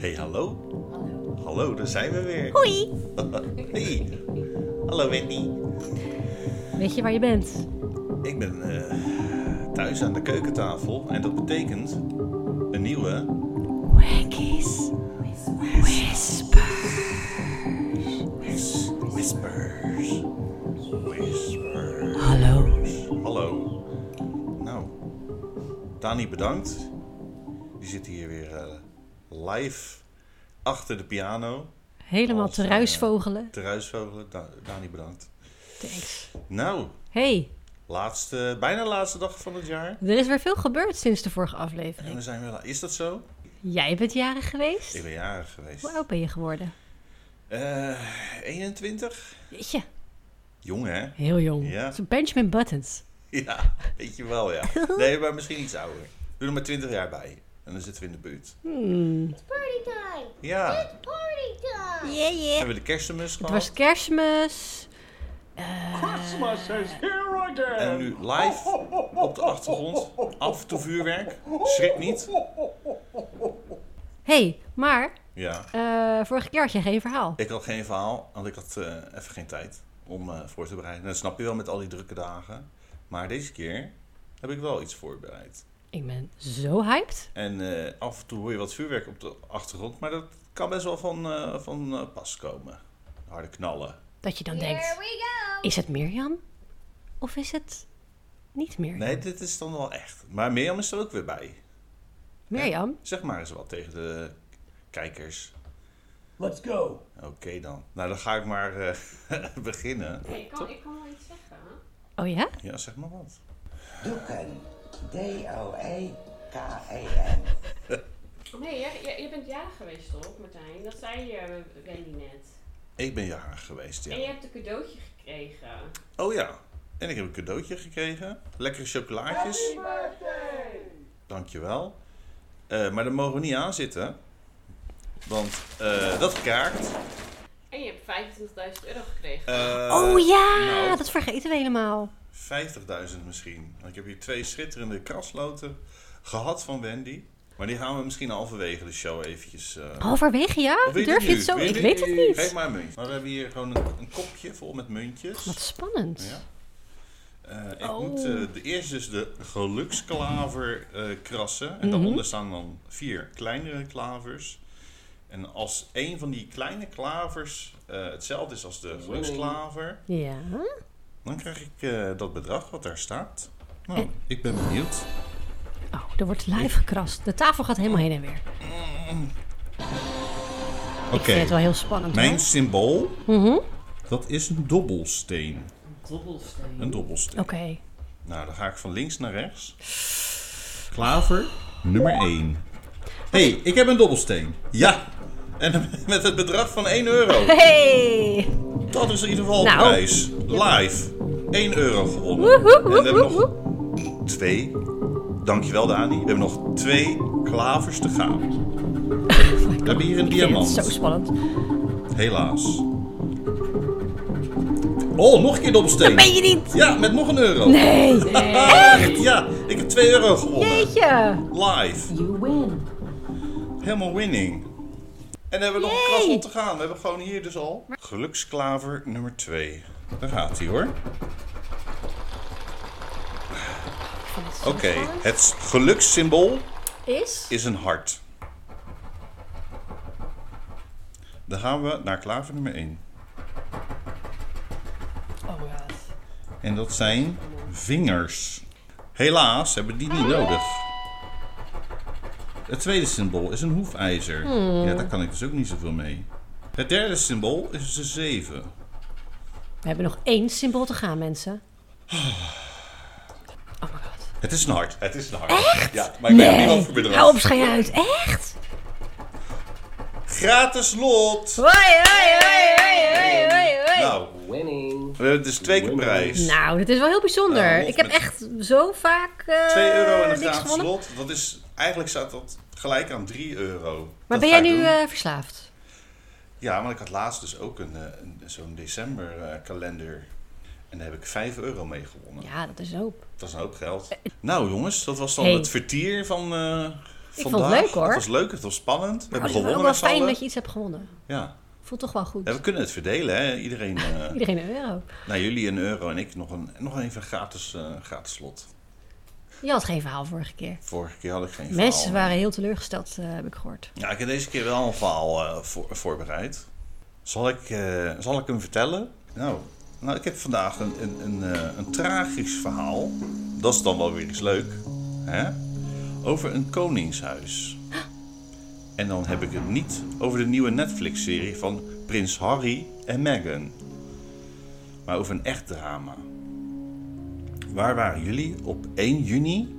Hey, hallo. Hallo, daar zijn we weer. Hoi! Hey. Hallo Wendy. Weet je waar je bent? Ik ben eh, thuis aan de keukentafel en dat betekent een nieuwe Wankies. Whisper. Whis- Whispers. Whispers. Hallo. Hallo. Nou, Dani bedankt. Die zit hier weer eh, live achter de piano. Helemaal Als, te eh, ruisvogelen. Te ruisvogelen. Da Dani bedankt. Thanks. Nou, Hey, laatste, bijna laatste dag van het jaar. er is weer veel gebeurd sinds de vorige En aflevering. we zijn wel. Is dat zo? Jij bent jarig geweest? Ik ben jarig geweest. Hoe oud ben je geworden? Eh 21? Weet je, Jong hè? heel jong. Ja. Zo Benjamin Buttons. Ja, weet je wel ja. Nee, maar misschien iets ouder. Doe er maar 20 jaar bij. En dan zitten we in de buurt. Hmm. Party time! Ja, Party time! Yeah, yeah. hebben we de kerstmis Het gehad. was kerstmis. Christmas is here again. En nu live op de achtergrond. Af en toe vuurwerk. Schrik niet. hey, maar Ja, eh, vorige keer had je geen verhaal. ik had geen verhaal, want ik had eh, even geen tijd om eh, voor te bereiden. Dat snap je wel met al die drukke dagen. Maar deze keer heb ik wel iets voorbereid. Ik ben zo hyped. En eh, af en toe hoor je wat vuurwerk op de achtergrond, maar dat kan best wel van, eh, van eh, pas komen. Harde knallen. Dat je dan Here denkt, we go! is het Mirjam? Of is het niet Mirjam? Nee, dit is dan wel echt. Maar Mirjam is er ook weer bij. Mirjam? Zeg maar eens wat tegen de kijkers. Let's go. Oké dan. Nou, dan ga ik maar eh, beginnen. Ik kan, ik kan wel iets zeggen. Oh ja? Ja, zeg maar wat. Doeken. D-O-E-K-E-N. Nee, je, je, je bent jarig geweest toch, Martijn? Dat zei je, Wendy net. Ik ben jarig geweest, En je ja. hebt een cadeautje gekregen. Oh ja. En ik heb een cadeautje gekregen. Lekkere chocolaatjes. Dankjewel. Eh maar daar mogen we niet aan zitten. Want eh, dat kraakt. En je hebt 25.000 euro gekregen. Eh, oh ja, nou, dat vergeten we helemaal. 50.000 misschien. Want ik heb hier twee schitterende krasloten gehad van Wendy. Maar die gaan we misschien halverwege de show eventjes... eh, Halverwege ja? Durf je nu? het zo? Ik weet het niet. Geef maar een muntje. Maar we hebben hier gewoon een, een kopje vol met muntjes. Wat spannend. Ja. Eh, ik Oh. moet eh, de eerste is de geluksklaver eh, krassen. En Mhm. daaronder staan dan vier kleinere klavers. En als een van die kleine klavers eh, hetzelfde is als de geluksklaver, Ja. Dan krijg ik eh, dat bedrag wat daar staat. Nou, En- ik ben benieuwd. Oh, er wordt live gekrast. De tafel gaat helemaal heen en weer. Oké, Ik vind het wel heel spannend. mijn hoor. symbool, Mhm. dat is een dobbelsteen. Dobbelsteen. Een dobbelsteen. Oké. Nou, dan ga ik van links naar rechts. Klaver nummer 1. hey, ik heb een dobbelsteen. Ja. En met het bedrag van 1 euro. Hey! Dat is in ieder geval Nou. de prijs. Live. 1 euro gewonnen. Woehoe, En we hebben woehoe, nog twee. Dankjewel Dani. We hebben nog twee klavers te gaan. We hebben hier een diamant. zo spannend. Helaas. Oh, nog een keer dobbelsteen. Dat ben je niet! Ja, met nog een euro. Nee! Echt? Ja, ik heb 2 euro gewonnen. Jeetje! Live. You win. Helemaal winning. En dan hebben we nog een Yay. kraslot te gaan. We hebben gewoon hier dus al. Geluksklaver nummer 2. Daar gaat hij hoor. Oké, het gelukssymbool Is? is een hart. Dan gaan we naar klaver nummer 1. Oh. En dat zijn vingers. Helaas hebben die niet nodig. Het tweede symbool is een hoefijzer. Ja, daar kan ik dus ook niet zoveel mee. Het derde symbool is een 7. We hebben nog één symbool te gaan, mensen. Oh my god. Het is een hart. Het is een hart. Echt? Ja, maar ik weet niet wat voor bedrag. Hou op, schijn uit. Echt? Gratis lot. Hoi, hoi, hoi, hoi, hoi, hoi, hoi. Nou, Winning. we hebben dus twee keer prijs. Nou, dit is wel heel bijzonder. Nou, ik heb echt zo vaak. eh 2 euro en een gratis gewonnen. lot. Dat is, eigenlijk staat dat gelijk aan 3 euro. Maar Dat ben jij ik nu eh, verslaafd? Ja, maar ik had laatst dus ook een, eh, een, zo'n december eh, kalender. En daar heb ik 5 euro mee gewonnen. Ja, dat is hoop. Dat is een hoop geld. Nou jongens, dat was dan Hey. het vertier van eh, vond het leuk, hoor. Het was leuk, het was spannend. We hebben het is gewonnen wel fijn dat je iets hebt gewonnen. Ja. Voelt toch wel goed. ja, we kunnen het verdelen, hè. Iedereen, Iedereen een euro. nou, jullie een euro en ik nog, een, nog even gratis, gratis slot. Je had geen verhaal vorige keer. Vorige keer had ik geen Mensen verhaal. waren heel teleurgesteld, eh, heb ik gehoord. Ja, ik heb deze keer wel een verhaal eh, voor, voorbereid. Zal ik, eh, zal ik hem vertellen? Nou, nou ik heb vandaag een, een, een, een tragisch verhaal. Dat is dan wel weer eens leuk. Hè? Over een koningshuis. En dan heb ik het niet over de nieuwe Netflix-serie van Prins Harry en Meghan. Maar over een echt drama. Waar waren jullie op 1 juni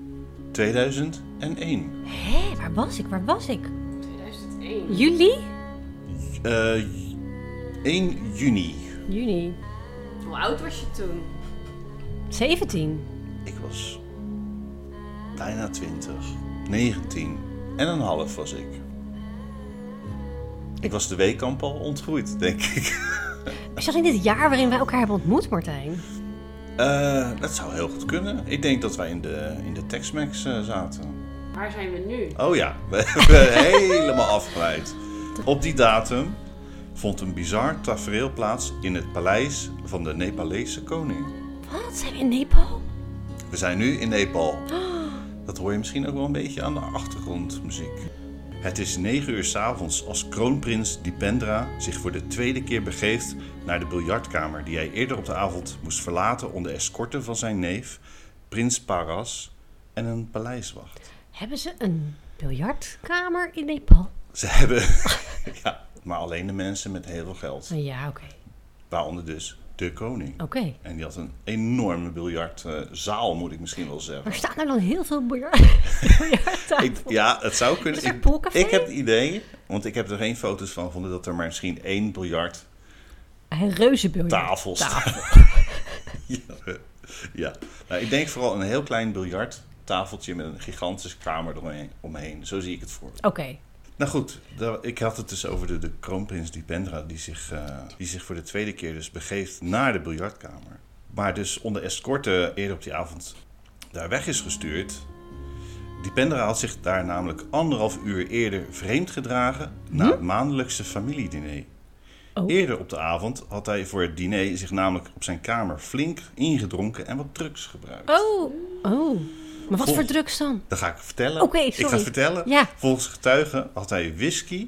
2001? Hé, waar was ik? Waar was ik? 2001. Juli? Eh 1 juni. Juni. Hoe oud was je toen? 17. Ik was bijna 20. 19 en een half was ik. Ik was de weekamp al ontgroeid, denk ik. Is dat in dit jaar waarin wij elkaar hebben ontmoet, Martijn? Eh, dat zou heel goed kunnen. Ik denk dat wij in de, in de Tex-Mex eh, zaten. Waar zijn we nu? Oh ja, we hebben helemaal afgeleid. Op die datum vond een bizar tafereel plaats in het paleis van de Nepalese koning. Wat? Zijn we in Nepal? We zijn nu in Nepal. Dat hoor je misschien ook wel een beetje aan de achtergrondmuziek. Het is 9 uur 's avonds als kroonprins Dipendra zich voor de tweede keer begeeft naar de biljartkamer die hij eerder op de avond moest verlaten onder escorte van zijn neef, prins Paras en een paleiswacht. Hebben ze een biljartkamer in Nepal? Ze hebben, ja, maar alleen de mensen met heel veel geld. Ja, oké. Waaronder dus de koning. Oké. En die had een enorme biljartzaal, moet ik misschien wel zeggen. Maar staan er dan heel veel biljart biljarttafels? Ja, het zou kunnen. Is er Ik, ik heb het idee, want ik heb er geen foto's van gevonden, dat er maar misschien één biljarttafel Een reuze biljart. staat. ja, ja. Nou, ik denk vooral een heel klein biljarttafeltje met een gigantische kamer eromheen. omheen. Zo zie ik het voor. Oké. Nou goed, ik had het dus over de, de kroonprins Dipendra, die zich, eh, die zich voor de tweede keer dus begeeft naar de biljartkamer. Maar dus onder escorte eerder op die avond daar weg is gestuurd. Dipendra had zich daar namelijk anderhalf uur eerder vreemd gedragen na het maandelijkse familiediner. Oh. Eerder op de avond had hij voor het diner zich namelijk op zijn kamer flink ingedronken en wat drugs gebruikt. Oh. Oh. Maar wat Vol- voor drugs dan? Dat ga ik vertellen. Oké, Ik ga het vertellen. Ja. Volgens getuigen had hij whisky,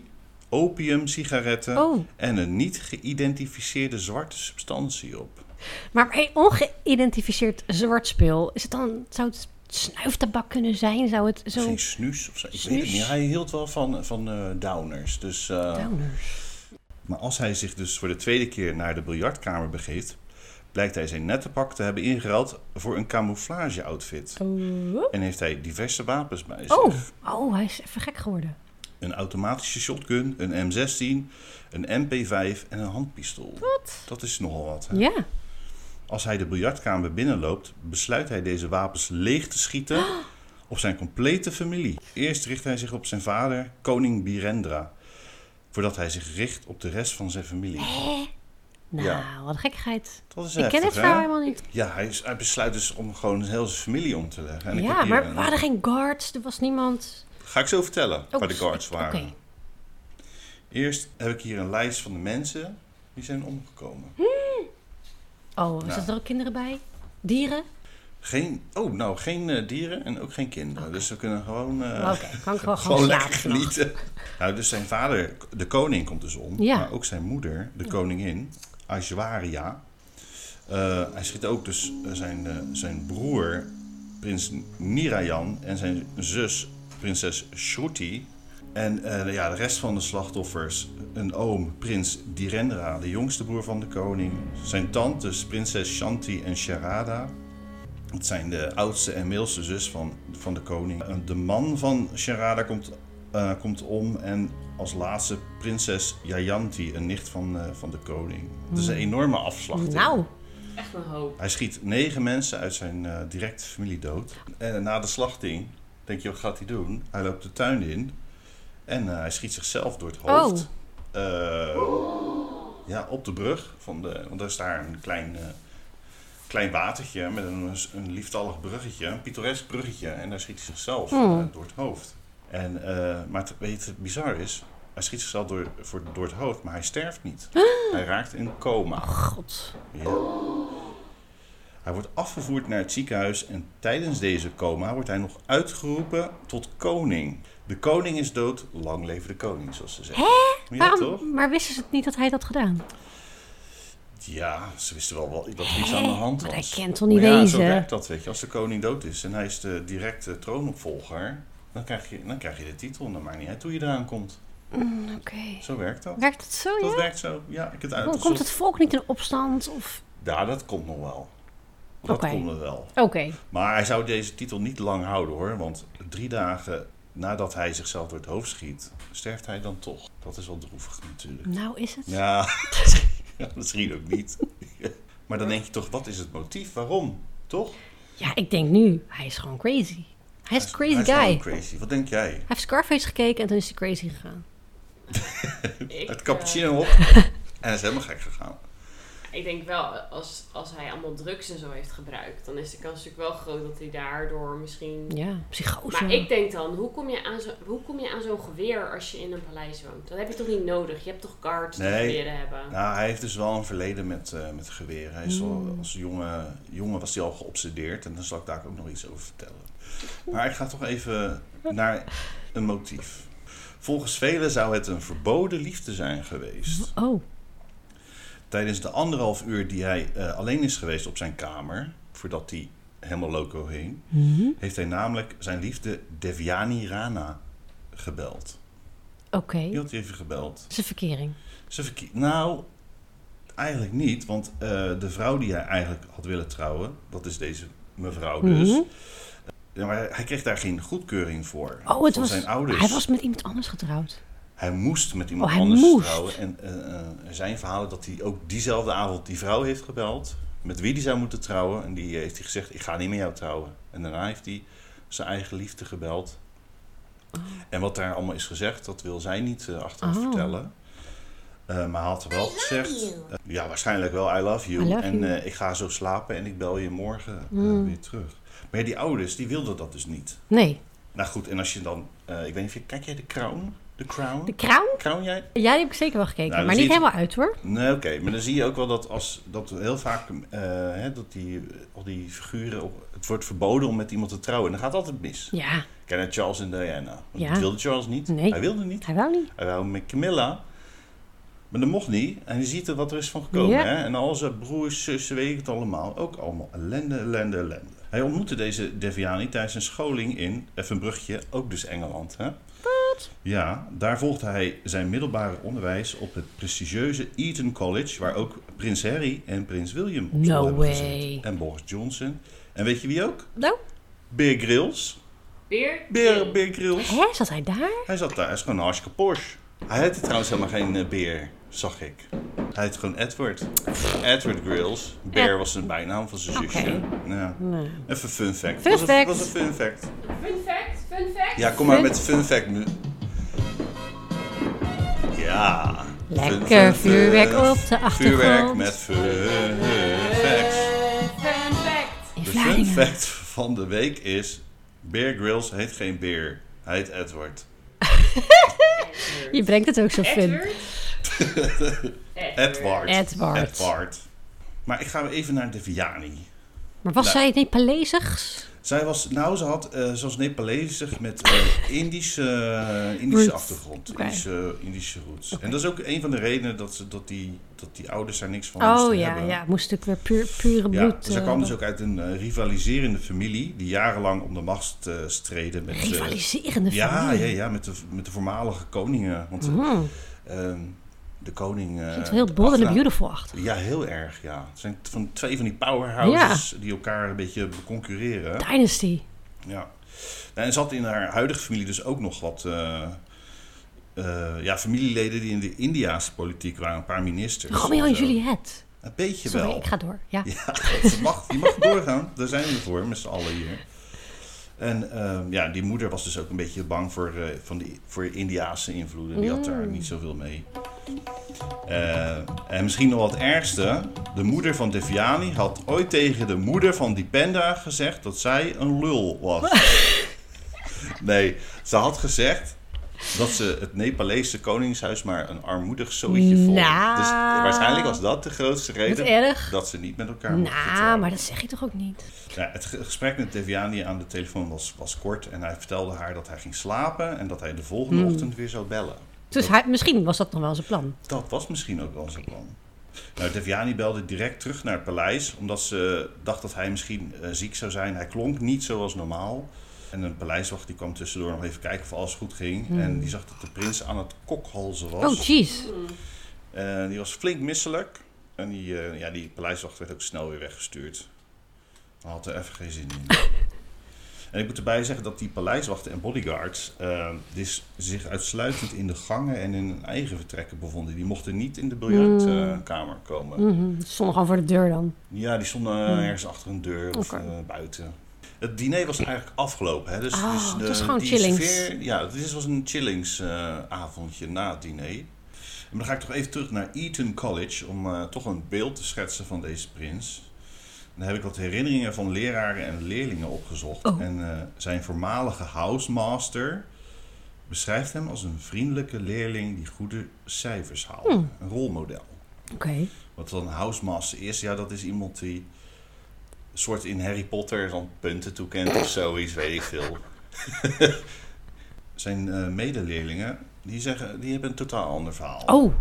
opium, sigaretten Oh. en een niet geïdentificeerde zwarte substantie op. Maar bij ongeïdentificeerd zwart spul, is het dan, zou het snuiftabak kunnen zijn? Zou het zo... Geen snuus of zo. Ik weet het niet. Hij hield wel van, van eh, downers. Dus, eh, Downers. Maar als hij zich dus voor de tweede keer naar de biljartkamer begeeft, blijkt hij zijn nettenpak te hebben ingeruild voor een camouflage-outfit. Oh. En heeft hij diverse wapens bij zich. Oh. oh, hij is even gek geworden. Een automatische shotgun, een M16, een MP5 en een handpistool. Wat? Dat is nogal wat. Hè? Ja. Als hij de biljartkamer binnenloopt, besluit hij deze wapens leeg te schieten op zijn complete familie. Eerst richt hij zich op zijn vader, koning Birendra, voordat hij zich richt op de rest van zijn familie. Nou, Ja. wat een gekkigheid. Dat is Ik ken het verhaal helemaal niet. Ja, hij, besluit dus om gewoon heel zijn familie om te leggen. En Ja, maar een- waren er geen guards? Er was niemand... Ga ik zo vertellen Oh, waar de guards waren. Eerst heb ik hier een lijst van de mensen die zijn omgekomen. Oh, Ja. zitten er ook kinderen bij? Dieren? Geen, oh, nou, geen eh, dieren en ook geen kinderen. Dus we kunnen gewoon, eh, Oké, kan ik gewoon, gewoon lekker genieten. Nou, dus zijn vader, de koning, komt dus om. Ja. Maar ook zijn moeder, de koningin, Aishwarya. Eh, hij schiet ook dus eh, zijn, eh, zijn broer, prins Nirayan, en zijn zus, prinses Shruti. En ja, de rest van de slachtoffers, een oom, prins Direndra, de jongste broer van de koning. Zijn tantes, prinses Shanti en Sharada. Het zijn de oudste en middelste zus van, van de koning. De man van Sharada komt, eh, komt om en als laatste prinses Jayanti, een nicht van, eh, van de koning. Het is een enorme afslachting. Nou, Echt een hoop. Hij schiet negen mensen uit zijn eh, directe familie dood. En na de slachting denk je, wat gaat hij doen? Hij loopt de tuin in en eh, hij schiet zichzelf door het hoofd. Eh, ja, op de brug. Van de, want er is daar een klein, eh, klein watertje met een, een lieftallig bruggetje, een pittoresk bruggetje. En daar schiet hij zichzelf Hmm. door het hoofd. En, eh, maar het, weet je, het bizar is, hij schiet zichzelf door, voor, door het hoofd, maar hij sterft niet. Hij raakt in coma. God. Ja. Hij wordt afgevoerd naar het ziekenhuis en tijdens deze coma wordt hij nog uitgeroepen tot koning. De koning is dood, lang leven de koning, zoals ze zeggen. Ja, Waarom? toch? Maar wisten ze het niet dat hij dat had gedaan? Ja, ze wisten wel, wel dat er iets aan de hand Maar was. hij kent toch niet Maar ja, wezen? zo werkt dat, weet je. Als de koning dood is en hij is de directe troonopvolger, dan krijg je, dan krijg je de titel. Dan maakt niet uit hoe je eraan komt. Oké. Zo werkt dat. Werkt het zo, Dat ja? werkt zo. Ja, ik het uit. Komt komt het volk niet in opstand? Of... Ja, dat komt nog wel. Dat komt nog wel. Oké. Maar hij zou deze titel niet lang houden hoor. Want drie dagen nadat hij zichzelf door het hoofd schiet, sterft hij dan toch. Dat is wel droevig natuurlijk. Nou is het. Ja, ja, misschien ook niet. Maar dan denk je toch, wat is het motief? Waarom? Toch? Ja, ik denk nu, hij is gewoon crazy. Hij is een crazy hij is guy. Hij crazy. Wat denk jij? heeft Scarface gekeken en toen is hij crazy gegaan. Ik, Het eh, cappuccino op. En hij is helemaal gek gegaan. ik denk wel, als, als hij allemaal drugs en zo heeft gebruikt, dan is de kans natuurlijk wel groot dat hij daardoor misschien... Ja, psychose. Maar ik denk dan, hoe kom je aan zo- hoe kom je aan zo'n geweer als je in een paleis woont? Dat heb je toch niet nodig? Je hebt toch guards die Nee. geweren hebben? Nou, hij heeft dus wel een verleden met, eh met geweren. Hij is al, Hmm. als jonge, jongen was hij al geobsedeerd. En daar zal ik daar ook nog iets over vertellen. Maar ik ga toch even naar een motief. Volgens velen zou het een verboden liefde zijn geweest. Oh, Tijdens de anderhalf uur die hij eh, alleen is geweest op zijn kamer, voordat hij helemaal loco heen, Mhm. heeft hij namelijk zijn liefde Devyani Rana gebeld. oké. Die had hij even gebeld. Een verkering. Ze verkie- nou, eigenlijk niet, want eh, de vrouw die hij eigenlijk had willen trouwen, dat is deze mevrouw dus. Mhm. Ja, maar hij kreeg daar geen goedkeuring voor. Oh, het van was, zijn ouders. hij was met iemand anders getrouwd. Hij moest met iemand Oh, anders moest. trouwen. En eh, eh, er zijn verhalen dat hij ook diezelfde avond die vrouw heeft gebeld. Met wie hij zou moeten trouwen. En die heeft hij gezegd, ik ga niet met jou trouwen. En daarna heeft hij zijn eigen liefde gebeld. Oh. En wat daar allemaal is gezegd, dat wil zij niet eh, achteraf Oh. vertellen. Eh, maar hij had wel gezegd, you. eh, ja waarschijnlijk wel, I love you. I love en you. eh, ik ga zo slapen en ik bel je morgen eh, Mm. weer terug. Maar ja, die ouders, die wilden dat dus niet. Nee. Nou goed, en als je dan, eh, ik weet niet of je, kijk jij de Crown? De Crown? De Crown? Crown jij? Ja, die heb ik zeker wel gekeken. Nou, maar niet helemaal uit hoor. Nee, oké. Maar dan zie je ook wel dat als dat heel vaak eh, hè, dat die, al die figuren, op- het wordt verboden om met iemand te trouwen. En dan gaat altijd mis. Ja, Ken je Charles en Diana? Ja. Dat wilde Charles niet. Nee. Hij wilde niet. hij wou niet. Hij wou met Camilla. Maar dat mocht niet. En je ziet er wat er is van gekomen. Ja. Hè? En al zijn broers, zussen, weet ik het allemaal. Ook allemaal ellende, ellende, ellende. Hij ontmoette deze Deviani tijdens een scholing in, even een brugje, ook dus Engeland. Hè? Wat? Ja, daar volgde hij zijn middelbare onderwijs op het prestigieuze Eton College, waar ook prins Harry en prins William op school No hebben way. gezeten. En Boris Johnson. En weet je wie ook? Nou, Bear Grylls. Weer? Bear, Bear Grylls. hè, zat hij daar? Hij zat daar, hij is gewoon een hartstikke Porsche. Hij heette trouwens helemaal geen eh, beer, zag ik. Hij heette gewoon Edward. Edward Grills. Bear Ed- was zijn bijnaam van zijn zusje. Ja. Nee. Even fun fact. Fun was Een, was een fun fact. Fun fact, fun fact. Ja, kom maar Fun- met fun fact nu. Ja. Lekker Fun- fun- vuurwerk fun- op de achtergrond. Vuurwerk met fun facts. Fun fact. De fun fact van de week is... Bear Grylls heet geen beer. Hij heet Edward. Je brengt het ook zo fun. Edward? Edward. Edward. Edward. Maar ik ga even naar de Viani. Maar was Nou. zij Nepalezigs? Zij was, nou, ze had, eh ze was Nepalezig met eh, Indische, eh, Indische achtergrond. Indische, Indische roots. En dat is ook een van de redenen dat, ze, dat, die, dat die ouders daar niks van Oh moesten ja, hebben. ja, moest natuurlijk weer puur, pure Ja, bloed. zij eh, kwam dus ook uit een rivaliserende familie die jarenlang om de macht eh, streden met, eh, Rivaliserende ja, ja, familie. ja, met de, met de voormalige koningen. Want Mhm. ehm, de koning. eh, Het is heel bold and achterna- beautiful achter. Ja, heel erg, ja. Het zijn van twee van die powerhouses die elkaar een beetje concurreren. Dynasty. Ja. En ze had in haar huidige familie dus ook nog wat eh, eh, ja, familieleden die in de Indiaanse politiek waren. Een paar ministers. Romeo en zo. Juliet. Een beetje Sorry, wel. ik ga door. Ja. Ja, dat mag, die mag doorgaan. Daar zijn we voor, met z'n allen hier. En ehm, ja, die moeder was dus ook een beetje bang voor, van die, voor Indiaanse invloeden. Die had daar niet zoveel mee. Eh, en misschien nog wat ergste. De moeder van Deviani had ooit tegen de moeder van Dipenda gezegd dat zij een lul was. Nee, ze had gezegd dat ze het Nepalese koningshuis maar een armoedig zooitje vond. Nou. Dus waarschijnlijk was dat de grootste reden dat ze niet met elkaar mochten Nou, maar dat zeg je toch ook niet? Ja, het ge- gesprek met Deviani aan de telefoon was, was kort en hij vertelde haar dat hij ging slapen en dat hij de volgende Hmm. ochtend weer zou bellen. Dus hij, misschien was dat nog wel zijn plan. Dat was misschien ook wel zijn plan. Nou, Deviani belde direct terug naar het paleis, omdat ze dacht dat hij misschien eh, ziek zou zijn. Hij klonk niet zoals normaal. En een paleiswacht die kwam tussendoor nog even kijken of alles goed ging. En die zag dat de prins aan het kokhalzen was. Oh, jeez. Eh, die was flink misselijk. En die, eh, ja, die paleiswacht werd ook snel weer weggestuurd. Hij had er even geen zin in. en ik moet erbij zeggen dat die paleiswachten en bodyguards... eh, die s- zich uitsluitend in de gangen en in hun eigen vertrekken bevonden. Die mochten niet in de biljartkamer komen. Mhm, Het stond gewoon voor de deur dan. Ja, die stonden eh, ergens achter een deur of eh, buiten. Het diner was eigenlijk afgelopen. Hè? Dus, Ah, dus het was gewoon die chillings. sfeer- ja, dit was een chillingsavondje na het diner. En dan ga ik toch even terug naar Eton College om eh, toch een beeld te schetsen van deze prins. Dan heb ik wat herinneringen van leraren en leerlingen opgezocht. Oh. En eh, zijn voormalige housemaster beschrijft hem als een vriendelijke leerling die goede cijfers haalde. Hmm. Een rolmodel. Oké. Wat dan housemaster is, ja, dat is iemand die soort in Harry Potter dan punten toekent of zoiets, weet ik veel. Zijn eh, medeleerlingen, die, zeggen, die hebben een totaal ander verhaal. Oh.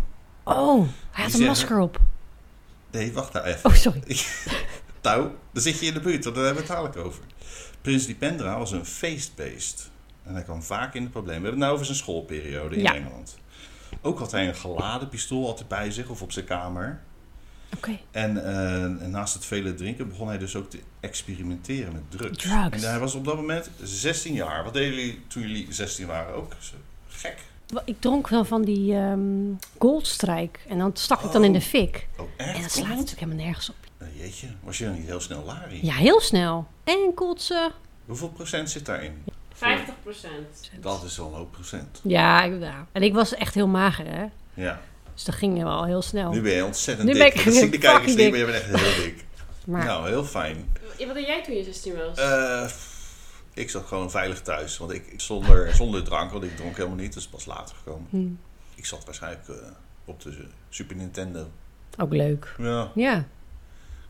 Oh. Hij had Die een zeggen- masker op. Nee, wacht nou even. Oh, sorry. Nou, dan zit je in de buurt, want daar hebben we het dadelijk over. Prins Dipendra was een feestbeest. En hij kwam vaak in de problemen. We hebben het nou over zijn schoolperiode in Ja. Engeland. Ook had hij een geladen pistool altijd bij zich of op zijn kamer. Oké. En eh, naast het vele drinken begon hij dus ook te experimenteren met drugs. Drugs. En hij was op dat moment 16 jaar. Wat deden jullie toen jullie 16 waren ook? Gek. Ik dronk dan van die ehm Goldstrike. En dan stak ik dan in de fik. Oh, echt? En dat slaat natuurlijk helemaal nergens op. Eh, jeetje, was je dan niet heel snel lari? Ja, heel snel. En kotsen. Hoeveel procent zit daarin? 50 procent. Dat is wel een hoop procent. Ja, ik- ja. En ik was echt heel mager, hè. Ja. Dus dat ging wel heel snel. Nu ben je ontzettend Nu dik. ben ik dat zien de kijkers fucking niet, maar dik. je bent echt heel dik. Maar Nou, heel fijn. Wat deed jij toen je 16 was? Eh, ik zat gewoon veilig thuis. Want ik zonder, zonder drank, want ik dronk helemaal niet. Dat is pas later gekomen. hm, Ik zat waarschijnlijk eh, op de Super Nintendo. ook leuk. Ja, Ja.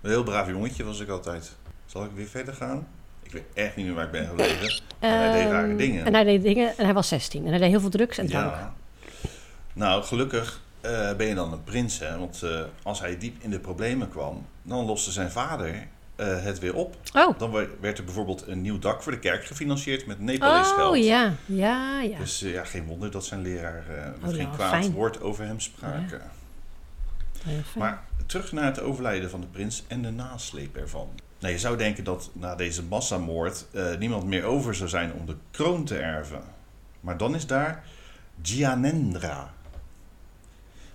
Een heel braaf jongetje was ik altijd. Zal ik weer verder gaan? Ik weet echt niet meer waar ik ben gebleven. En hij deed rare Ehm, dingen. En hij deed dingen. En hij was 16. En hij deed heel veel drugs en drank. Ja. Nou, gelukkig eh, ben je dan een prins, hè? Want eh, als hij diep in de problemen kwam, dan loste zijn vader eh, het weer op. Oh. Dan werd- er bijvoorbeeld een nieuw dak voor de kerk gefinancierd met Nepalees Oh, geld. ja. Ja, ja. Dus ja, geen wonder dat zijn leraar met Oh, geen kwaad fijn. woord over hem spraken. Maar terug naar het overlijden van de prins en de nasleep ervan. Nou, je zou denken dat na deze massamoord eh, niemand meer over zou zijn om de kroon te erven. Maar dan is daar Gyanendra.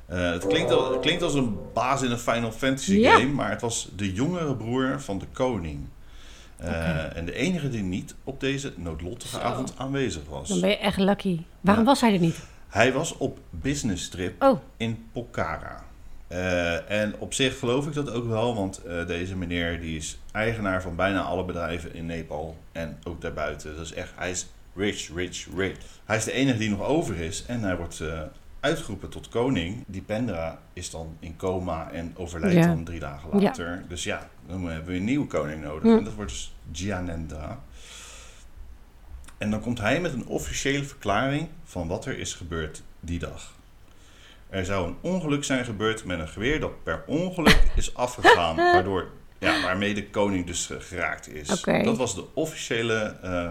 Eh, het, klinkt al, het klinkt als een baas in een Final Fantasy Ja. game, maar het was de jongere broer van de koning. Eh. En de enige die niet op deze noodlottige Zo. avond aanwezig was. Dan ben je echt lucky. Waarom Ja. was hij er niet? Hij was op business trip Oh, in Pokhara. Eh, en op zich geloof ik dat ook wel, want eh, deze meneer die is eigenaar van bijna alle bedrijven in Nepal en ook daarbuiten. Dus echt, hij is rich, rich, rich. Hij is de enige die nog over is en hij wordt eh, uitgeroepen tot koning. Dipendra is dan in coma en overlijdt Ja. dan drie dagen Ja. later. Dus ja, dan hebben we een nieuwe koning nodig. Hm. En dat wordt dus Gyanendra. En dan komt hij met een officiële verklaring van wat er is gebeurd die dag. Er zou een ongeluk zijn gebeurd met een geweer dat per ongeluk is afgegaan, waardoor, ja, waarmee de koning dus geraakt is. Dat was de officiële, eh,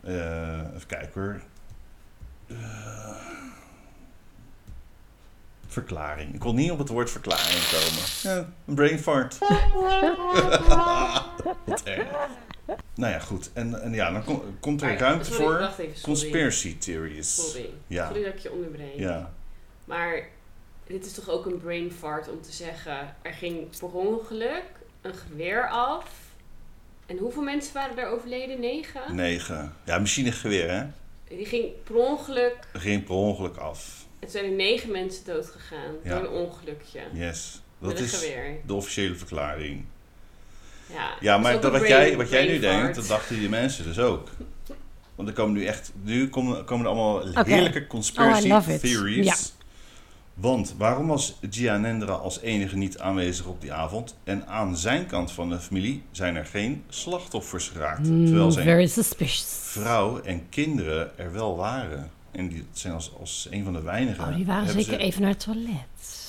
eh, even kijken hoor, Eh, verklaring. Ik kon niet op het woord verklaring komen. Ja, een brain fart. Wat erg. Nou ja, goed. En, en ja, dan kom- komt er Maar- ruimte sorry, voor even, conspiracy theories. Sorry. Ja. Sorry dat ik je onderbreek. Ja. Maar dit is toch ook een brain fart om te zeggen... er ging per ongeluk een geweer af. En hoeveel mensen waren er overleden? Negen? Negen. Ja, machinegeweer, hè? Die ging per ongeluk... Geen per ongeluk af. Het zijn er negen mensen dood gegaan Ja. door een ongelukje. Yes. met Dat een is geweer. de officiële verklaring. Ja, Ja, dat maar dat een wat, brain- jij, wat jij nu denkt, dat dachten die mensen dus ook. Want er komen nu echt, nu komen, komen er allemaal heerlijke conspiracy Oh, I love it. theories. Ja. Want waarom was Gianendra als enige niet aanwezig op die avond? En aan zijn kant van de familie zijn er geen slachtoffers geraakt. terwijl Mm, zijn vrouw en kinderen er wel waren. En die zijn als, als een van de weinigen. Oh, die waren zeker ze- even naar het toilet.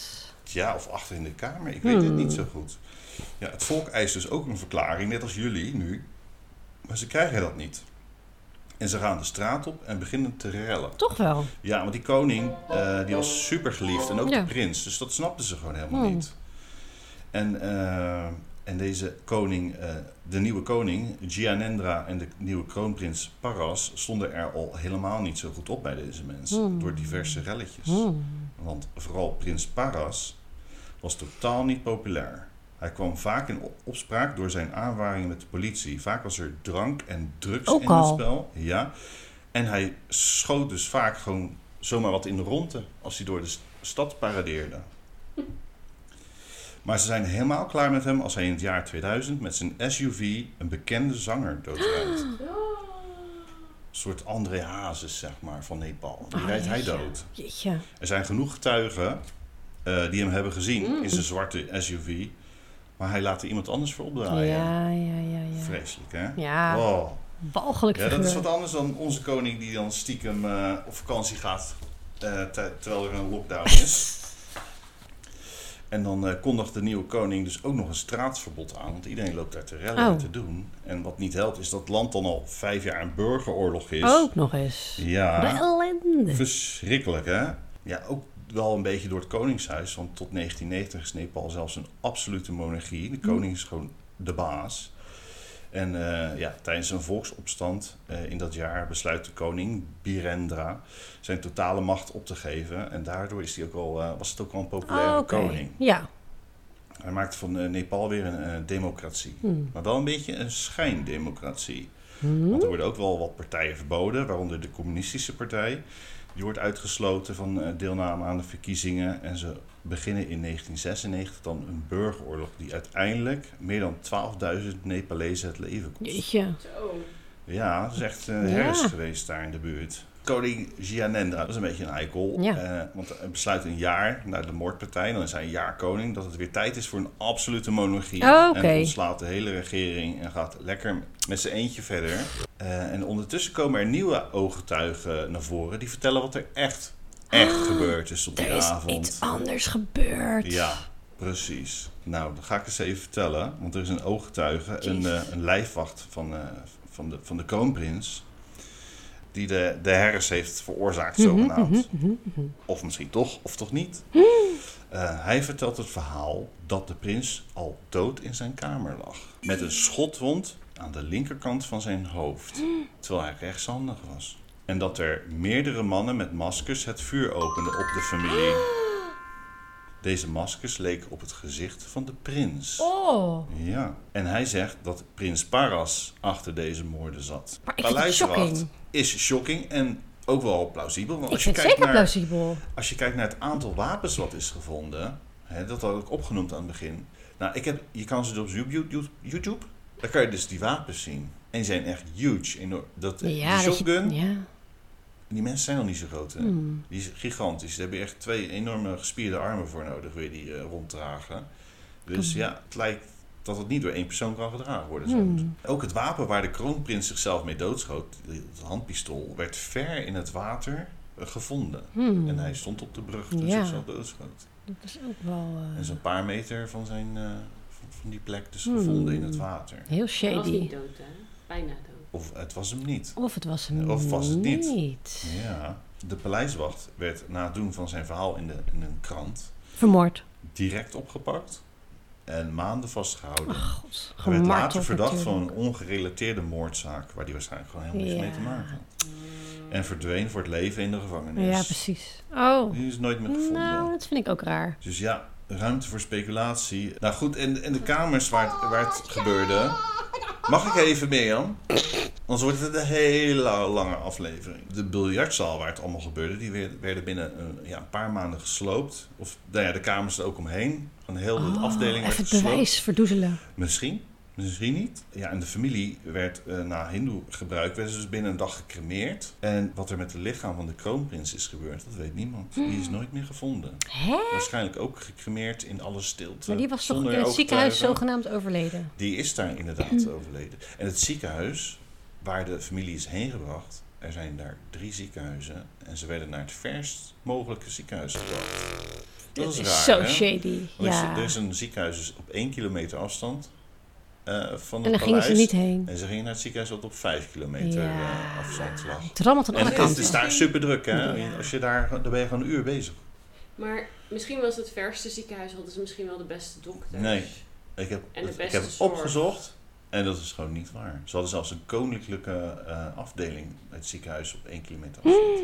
Ja, of achter in de kamer. Ik weet het Hmm. niet zo goed. Ja, het volk eist dus ook een verklaring, net als jullie nu. Maar ze krijgen dat niet. En ze gaan de straat op en beginnen te rellen. Toch wel. Ja, want die koning eh, die was super geliefd en ook Ja. de prins. Dus dat snapten ze gewoon helemaal Hmm. niet. En, eh, en deze koning, eh, de nieuwe koning, Gianendra en de nieuwe kroonprins Paras stonden er al helemaal niet zo goed op bij deze mensen. Hmm. Door diverse relletjes. Hmm. Want vooral prins Paras was totaal niet populair. Hij kwam vaak in op- opspraak door zijn aanvaringen met de politie. Vaak was er drank en drugs Ook in het spel. Ja. En hij schoot dus vaak gewoon zomaar wat in de ronde als hij door de st- stad paradeerde. Maar ze zijn helemaal klaar met hem als hij in het jaar 2000 met zijn SUV een bekende zanger doodrijdt. Een soort André Hazes, zeg maar, van Nepal. Die Oh, rijdt hij dood. Jeetje. Er zijn genoeg getuigen eh, die hem hebben gezien in zijn zwarte SUV. Maar hij laat er iemand anders voor opdraaien. Ja, ja, ja, ja. Vreselijk, hè? Ja, Oh. walgelijk Ja, dat is wat anders dan onze koning die dan stiekem eh, op vakantie gaat eh, te- terwijl er een lockdown is. En dan eh, kondigt de nieuwe koning dus ook nog een straatverbod aan. Want iedereen loopt daar te rellen en Oh. te doen. En wat niet helpt is dat het land dan al vijf jaar een burgeroorlog is. Ook nog eens. Ja. Ellende. Verschrikkelijk, hè? Ja, ook wel een beetje door het koningshuis. Want tot 1990 is Nepal zelfs een absolute monarchie. De koning is gewoon de baas. En eh, ja, tijdens een volksopstand eh, in dat jaar besluit de koning, Birendra, zijn totale macht op te geven. En daardoor is hij ook al, eh, was het ook al een populaire Oh, koning. Ja. Hij maakte van Nepal weer een democratie. Hmm. Maar wel een beetje een schijndemocratie. Hmm. Want er worden ook wel wat partijen verboden, waaronder de communistische partij. Die wordt uitgesloten van eh, deelname aan de verkiezingen. En ze beginnen in 1996 dan een burgeroorlog die uiteindelijk meer dan 12.000 Nepalezen het leven kost. Jeetje. Ja, dat is echt een Ja. herfst geweest daar in de buurt. Koning Gianendra, dat is een beetje een eikel. Ja. Eh, want hij besluit een jaar na de moordpartij, dan is hij een jaar koning, dat het weer tijd is voor een absolute monarchie. Oh, oké. En ontslaat de hele regering en gaat lekker met zijn eentje verder. Eh, en ondertussen komen er nieuwe ooggetuigen naar voren die vertellen wat er echt, echt gebeurd is op die Er is avond. iets anders gebeurd. Ja, precies. Nou, dat ga ik eens even vertellen. Want er is een ooggetuige, een, eh, een lijfwacht van, van, de, van de kroonprins. Die de, de heeft veroorzaakt, Mhm, zogenaamd. Of misschien toch, of toch niet. Eh, hij vertelt het verhaal dat de prins al dood in zijn kamer lag. Met een schotwond aan de linkerkant van zijn hoofd. Terwijl hij rechtshandig was. En dat er meerdere mannen met maskers het vuur openden op de familie. Deze maskers leken op het gezicht van de prins. Oh, Ja, en hij zegt dat prins Paras achter deze moorden zat. Maar het shocking. is shocking en ook wel plausibel. Want ik als je, kijkt zeker naar, plausibel. als je kijkt naar het aantal wapens wat is gevonden, hè, dat had ik opgenoemd aan het begin. Nou, ik heb, je kan ze op YouTube, daar kan je dus die wapens zien. En die zijn echt huge. Enorm. Dat, Ja, die dat je- shotgun, ja. Die mensen zijn nog niet zo groot. Hè? Hmm. Die is gigantisch. Ze hebben echt twee enorme gespierde armen voor nodig, weer die eh, ronddragen. Dus Hmm. ja, het lijkt dat het niet door één persoon kan gedragen worden. Hmm. Zo. Ook het wapen waar de kroonprins zichzelf mee doodschoot, het handpistool, werd ver in het water eh, gevonden. Hmm. En hij stond op de brug toen Ja. zichzelf doodschoot. Dat is ook wel eh, En zo'n paar meter van, zijn, eh, van- van die plek dus Hmm. gevonden in het water. heel Hij was shady. niet dood, hè? Bijna dood. Of het was hem niet. Of het was hem Of was het niet? niet. Ja. De paleiswacht werd na het doen van zijn verhaal in, de, in een krant Vermoord. direct opgepakt en maanden vastgehouden. Ach, god. Hij werd later verdacht van een ongerelateerde moordzaak, waar hij waarschijnlijk gewoon helemaal niks mee te maken had. En verdween voor het leven in de gevangenis. Ja, precies. Oh, Die is nooit meer gevonden. nou, dat vind ik ook raar. Dus ja, ruimte voor speculatie. Nou goed, en, en de kamers waar het, waar het gebeurde. Mag ik even, Mirjam? Anders wordt het een hele lange aflevering. De biljartzaal waar het allemaal gebeurde, die werden binnen een, ja, een paar maanden gesloopt. Of nou ja, de kamers er ook omheen. Een hele Oh, afdeling werd even het gesloopt. bewijs verdoezelen. Misschien. Misschien niet. Ja, en de familie werd eh, na hindoe gebruik, werden ze dus binnen een dag gecremeerd. En wat er met het lichaam van de kroonprins is gebeurd, dat weet niemand. Die is nooit meer gevonden. Hè? Waarschijnlijk ook gecremeerd in alle stilte. Maar die was toch in het ziekenhuis zogenaamd overleden? Die is daar inderdaad overleden. En het ziekenhuis waar de familie is heen gebracht, er zijn daar drie ziekenhuizen. En ze werden naar het verst mogelijke ziekenhuis gebracht. Dat is raar, zo hè? shady. Er Ja. Er is een ziekenhuis dus op één kilometer afstand eh, van het En daar gingen ze niet heen. En ze gingen naar het ziekenhuis dat op vijf kilometer Ja. eh, afstand lag. Het rammelt aan En alle het kanten. is daar super druk, hè? Ja. Als je daar, dan ben je gewoon een uur bezig. Maar misschien was het verste ziekenhuis, hadden ze misschien wel de beste dokters. Nee. Ik heb, En de het- ik heb het zorg. opgezocht en dat is gewoon niet waar. Ze hadden zelfs een koninklijke eh, afdeling, het ziekenhuis, op één kilometer afstand.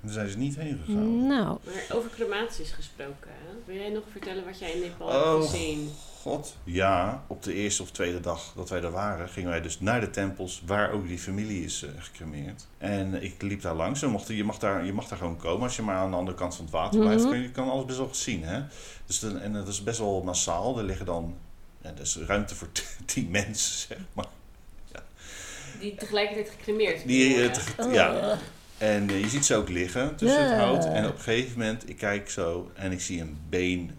En daar zijn ze niet heen gegaan. Nou, Maar over crematies gesproken, hè? wil jij nog vertellen wat jij in Nepal Oh. hebt gezien? God. Ja, op de eerste of tweede dag dat wij er waren, gingen wij dus naar de tempels waar ook die familie is eh, gecremeerd. En ik liep daar langs. En mocht, je, mag daar, je mag daar gewoon komen. Als je maar aan de andere kant van het water blijft, Mhm. kun je kan alles best wel zien. Hè? Dus dan, en dat is best wel massaal. Er liggen dan, ja, is ruimte voor tien mensen, zeg maar. Die tegelijkertijd gecremeerd Die, eh, ja. En eh, je ziet ze ook liggen tussen het hout. En op een gegeven moment, ik kijk zo en ik zie een been,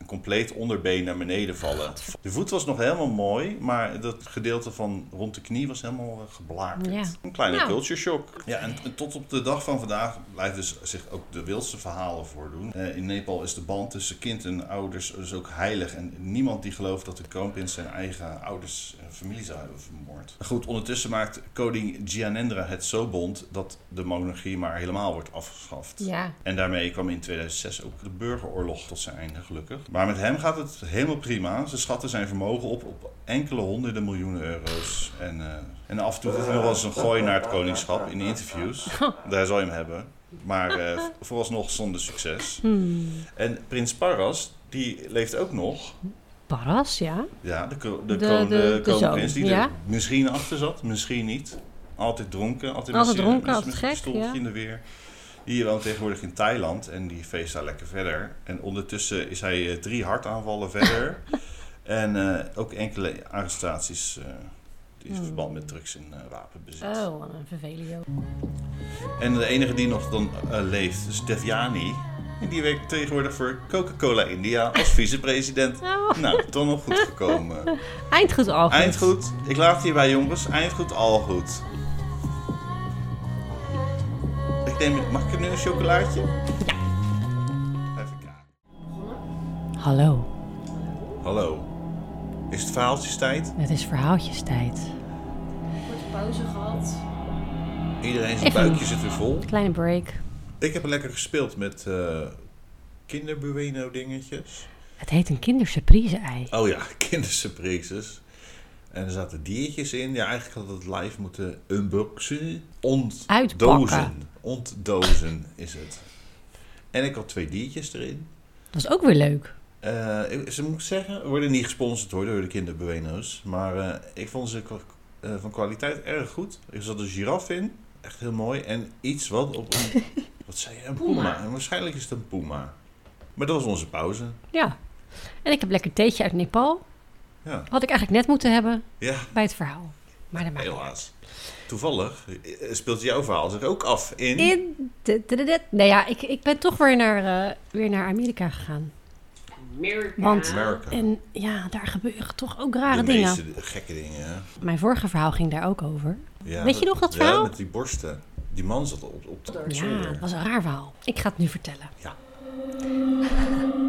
een compleet onderbeen naar beneden vallen. De voet was nog helemaal mooi, maar dat gedeelte van rond de knie was helemaal eh, geblakerd. Ja. Een kleine Nou. culture shock. Ja, en, en tot op de dag van vandaag blijven dus zich ook de wildste verhalen voordoen. Eh, in Nepal is de band tussen kind en ouders dus ook heilig. En niemand die gelooft dat de kroonprins zijn eigen ouders familie zou hebben vermoord. Goed, ondertussen maakt koning Gyanendra het zo bond dat de monarchie maar helemaal wordt afgeschaft. ja. En daarmee kwam in 2006 ook de burgeroorlog tot zijn einde, gelukkig. Maar met hem gaat het helemaal prima. Ze schatten zijn vermogen op op enkele honderden miljoenen euro's. En, eh, en af en toe doet hij nog wel eens een gooi naar het koningschap in interviews. Daar zou je hem hebben. Maar eh, vooralsnog zonder succes. Hmm. En prins Paras, die leeft ook nog. Paras, ja. Ja, de, ko- de, De- kroon- de- de de kroonprins zoon, die ja. er misschien achter zat, misschien niet. Altijd dronken, altijd, Altijd met dronken, altijd met zijn gek, ja. in de weer. Die woont tegenwoordig in Thailand en die feest daar lekker verder. En ondertussen is hij eh, drie hartaanvallen verder. en eh, ook enkele arrestaties eh, in Hmm. verband met drugs en wapenbezit. Oh, wat een vervelio. En de enige die nog dan leeft is Devyani. En die werkt tegenwoordig voor Coca-Cola India als vicepresident. Oh. Nou, toch nog goed gekomen. Eind goed al goed. Eind goed. Ik laat het hierbij, jongens. Eind goed, al goed. Ik neem, mag ik nu een chocolaatje? Ja. Even kijken. Hallo, Hallo. Is het verhaaltjestijd? het is verhaaltjestijd. Korte pauze gehad. Iedereen zijn Even- buikje zit weer vol. Kleine break. Ik heb lekker gespeeld met eh kinderbueno dingetjes. Het heet een kindersurprise-ei. Oh ja, kindersurprises. En er zaten diertjes in. Ja, eigenlijk had het live moeten unboxen. Ontdozen. Ontdozen is het. En ik had twee diertjes erin. Dat is ook weer leuk. Ik- ze moet ik zeggen, we worden niet gesponsord hoor, door de kinderbueno's. Maar eh, ik vond ze van kwaliteit erg goed. Er zat een giraf in. Echt heel mooi. En iets wat op een... wat zei je? Een puma. Puma. En waarschijnlijk is het een puma. Maar dat was onze pauze. Ja. En ik heb lekker theetje uit Nepal. Ja, Had ik eigenlijk net moeten hebben ja bij het verhaal. Maar dat maakt niet helaas. Toevallig eh, speelt jouw verhaal zich ook af in... In de, de, de, de- Nee ja, ik, ik ben toch weer naar, eh, weer naar Amerika gegaan. Amerika. Want- Amerika. En ja, daar gebeuren toch ook de rare dingen. meeste gekke dingen. Mijn vorige verhaal ging daar ook over. Ja, Weet je nog dat ja, verhaal? met die borsten. Die man zat op, op de Ja, het was een raar verhaal. Ik ga het nu vertellen. Ja.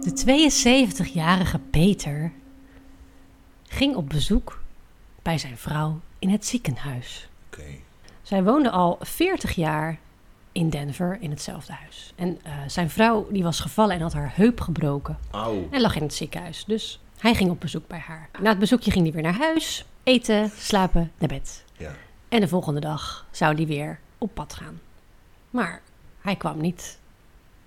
De 72-jarige Peter ging op bezoek bij zijn vrouw in het ziekenhuis. Oké. Zij woonde al 40 jaar in Denver in hetzelfde huis. En eh, zijn vrouw die was gevallen en had haar heup gebroken. Auw. En lag in het ziekenhuis. Dus hij ging op bezoek bij haar. Na het bezoekje ging hij weer naar huis. Eten, slapen, naar bed. Ja. En de volgende dag zou hij weer op pad gaan. Maar hij kwam niet.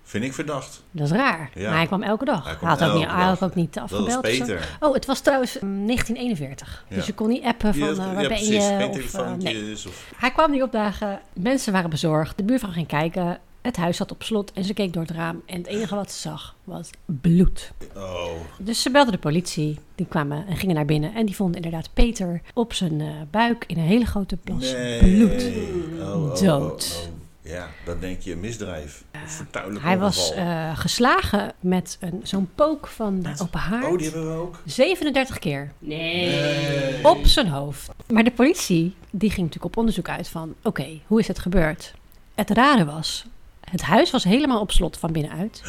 Vind ik verdacht. Dat is raar. Ja. Maar hij kwam elke dag. Hij had, ook niet, hij had dag. ook niet Dat is afgebeld. Peter. Oh, het was trouwens mm, 1941. Ja. Dus je kon niet appen van Ja, eh, waar ja, ben precies. je? Geen Of, eh, nee. of... Hij kwam niet opdagen. Mensen waren bezorgd. De buurvrouw ging kijken. Het huis zat op slot en ze keek door het raam. En het enige wat ze zag was bloed. Oh, Dus ze belde de politie. Die kwamen en gingen naar binnen. En die vonden inderdaad Peter op zijn eh, buik in een hele grote plas bloed. Oh, oh, oh, Dood. oh. Ja, dan denk je een misdrijf. Vertuidelijk Hij was eh, geslagen met een, zo'n pook van de open haard. Oh, die hebben we ook. 37 keer Nee. op zijn hoofd. Maar de politie die ging natuurlijk op onderzoek uit van... oké, hoe is het gebeurd? Het rare was, het huis was helemaal op slot van binnenuit.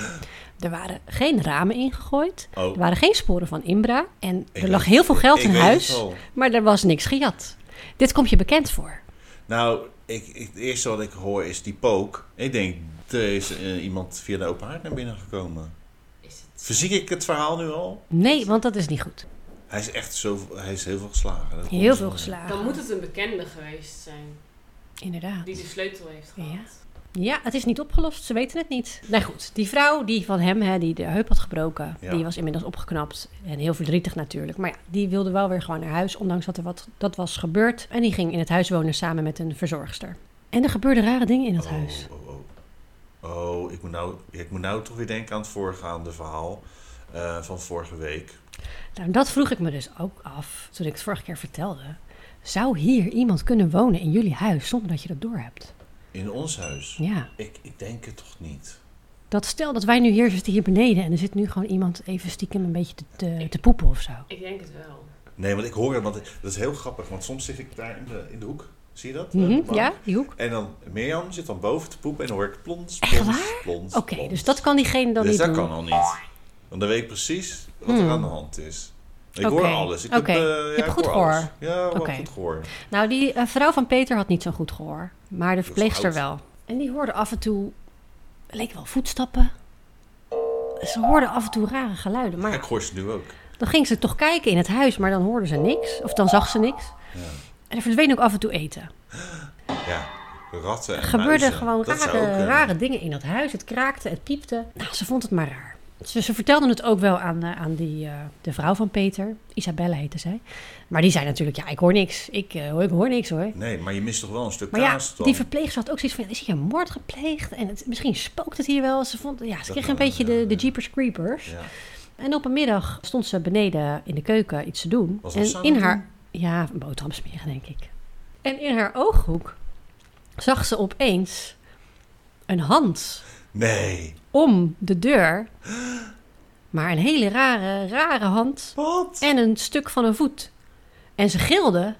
Er waren geen ramen ingegooid. Oh. Er waren geen sporen van inbraak. En Ik er lag heel veel geld ik in huis. Maar er was niks gejat. Dit komt je bekend voor. Nou, ik, ik, het eerste wat ik hoor is die pook. Ik denk, er is eh, iemand via de open haard naar binnen gekomen. Is het... Verzie ik het verhaal nu al? Nee, want dat is niet goed. Hij is echt zo, hij is heel veel geslagen. Dat Heel veel geslagen. Dan moet het een bekende geweest zijn Inderdaad. die de sleutel heeft gehad. Ja. Ja, het is niet opgelost. Ze weten het niet. Nou goed, die vrouw die van hem, hè, die de heup had gebroken, Ja. die was inmiddels opgeknapt. En heel verdrietig natuurlijk. Maar ja, die wilde wel weer gewoon naar huis, ondanks dat er wat dat was gebeurd. En die ging in het huis wonen samen met een verzorgster. En er gebeurden rare dingen in het Oh, huis. Oh, oh. oh ik, moet nou, ik moet nou toch weer denken aan het voorgaande verhaal eh, van vorige week. Nou, dat vroeg ik me dus ook af, toen ik het vorige keer vertelde. Zou hier iemand kunnen wonen in jullie huis zonder dat je dat doorhebt? In ons huis. Ja. Ik, ik denk het toch niet. Dat stel dat wij nu hier zitten hier beneden en er zit nu gewoon iemand even stiekem een beetje te, te, te poepen of zo. Ik denk het wel. Nee, want ik hoor het, want dat is heel grappig. Want soms zit ik daar in de, in de hoek. Zie je dat? Mhm, Eh, ja, die hoek. En dan Mirjam zit dan boven te poepen en dan hoor ik plons, Echt plons, waar? plons, Oké, dus dat kan diegene dan dus niet dat doen. kan al niet. Want dan weet ik precies wat er Hmm. aan de hand is. Ik Oké, hoor alles. Ik heb, eh, ja, goed hoor alles. Ja, Oké. goed gehoor. Nou, die eh, vrouw van Peter had niet zo'n goed gehoor. Maar de verpleegster wel. En die hoorde af en toe... Leek wel voetstappen. Ze hoorde af en toe rare geluiden. Ja, Maar ik hoor ze nu ook. dan ging ze toch kijken in het huis, maar dan hoorde ze niks. Of dan zag ze niks. Ja, En er verdween ook af en toe eten. ja ratten en Er gebeurden muizen. gewoon rare, rare dingen in dat huis. Het kraakte, het piepte. Nou, ze vond het maar raar. Ze, ze vertelde het ook wel aan, eh, aan die, eh, de vrouw van Peter. Isabelle heette zij. Maar die zei natuurlijk, ja, ik hoor niks. Ik, eh, hoor- ik hoor niks hoor. Nee, maar je mist toch wel een stuk Maar ja, kaas dan? die verpleegster had ook zoiets van, ja, is hier een moord gepleegd? En het, misschien spookt het hier wel. Ze, vond, ja, ze kreeg een beetje ja, de, de ja. Jeepers Creepers. Ja. En op een middag stond ze beneden in de keuken iets te doen. Was en in haar, ja, een boterham smeren denk ik. En in haar ooghoek zag ze opeens een hand Nee. Om de deur. Maar een hele rare, rare hand Wat? en een stuk van een voet. En ze gilde.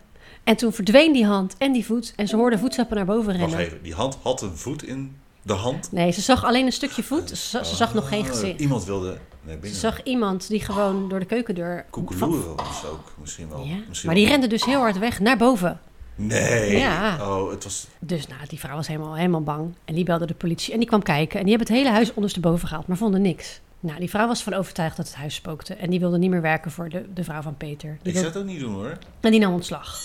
En toen verdween die hand en die voet. En ze hoorde voetstappen naar boven Wacht rennen. even, die hand had een voet in de hand. Nee, ze zag alleen een stukje voet. Ze, zag- ze zag nog geen Oh, gezicht. Iemand wilde naar Ze zag iemand die gewoon door de keukendeur... Koekeloeren was ook misschien wel. Ja, Misschien maar die rende dus heel hard weg naar boven. Nee. Ja. Oh, het was... Dus nou, die vrouw was helemaal, helemaal bang. En die belde de politie en die kwam kijken. En die hebben het hele huis ondersteboven gehaald, maar vonden niks. Nou, die vrouw was van overtuigd dat het huis spookte. En die wilde niet meer werken voor de, de vrouw van Peter. Die Ik zou het ook niet doen hoor. En die nam ontslag.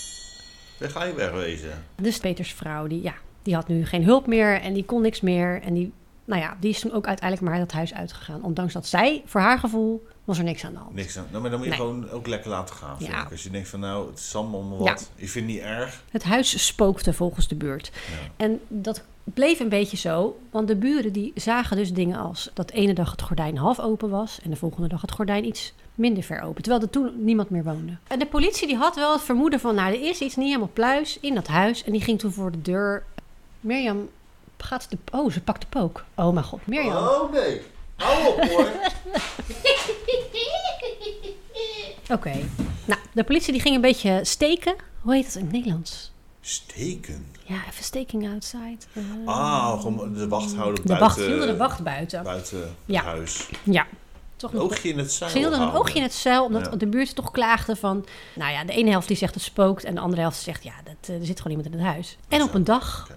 Daar ga je wegwezen. Dus Peters vrouw, die, ja, die had nu geen hulp meer en die kon niks meer. En die, nou ja, die is toen ook uiteindelijk maar dat huis uitgegaan. Ondanks dat zij, voor haar gevoel, was er niks aan de hand. Niks aan. Nou, maar dan moet je Nee. gewoon ook lekker laten gaan. vind Ja. ik. Als je denkt van nou, het is allemaal Ja. wat. Je vindt het niet erg. Het huis spookte volgens de buurt. Ja. En dat bleef een beetje zo, want de buren die zagen dus dingen als dat ene dag het gordijn half open was en de volgende dag het gordijn iets minder ver open, terwijl er toen niemand meer woonde. En de politie die had wel het vermoeden van, nou, er is iets niet helemaal pluis in dat huis en die ging toen voor de deur. Mirjam gaat de, oh, ze pakt de pook. Oh mijn god, Mirjam. Oh nee. Hou op hoor. Oké. Nou, de politie die ging een beetje steken. Hoe heet dat in het Nederlands? Steken. Ja, even staking outside. Eh, Ah, gewoon de wacht houden de buiten. wacht, hielden de wacht buiten. Buiten Ja. het huis. Ja. Toch Een oogje in het zeil Ze hielden een oogje in het zeil, omdat Ja. de buurt toch klaagde van... Nou ja, de ene helft die zegt het spookt en de andere helft zegt... Ja, dat, eh, er zit gewoon iemand in het huis. En op een dag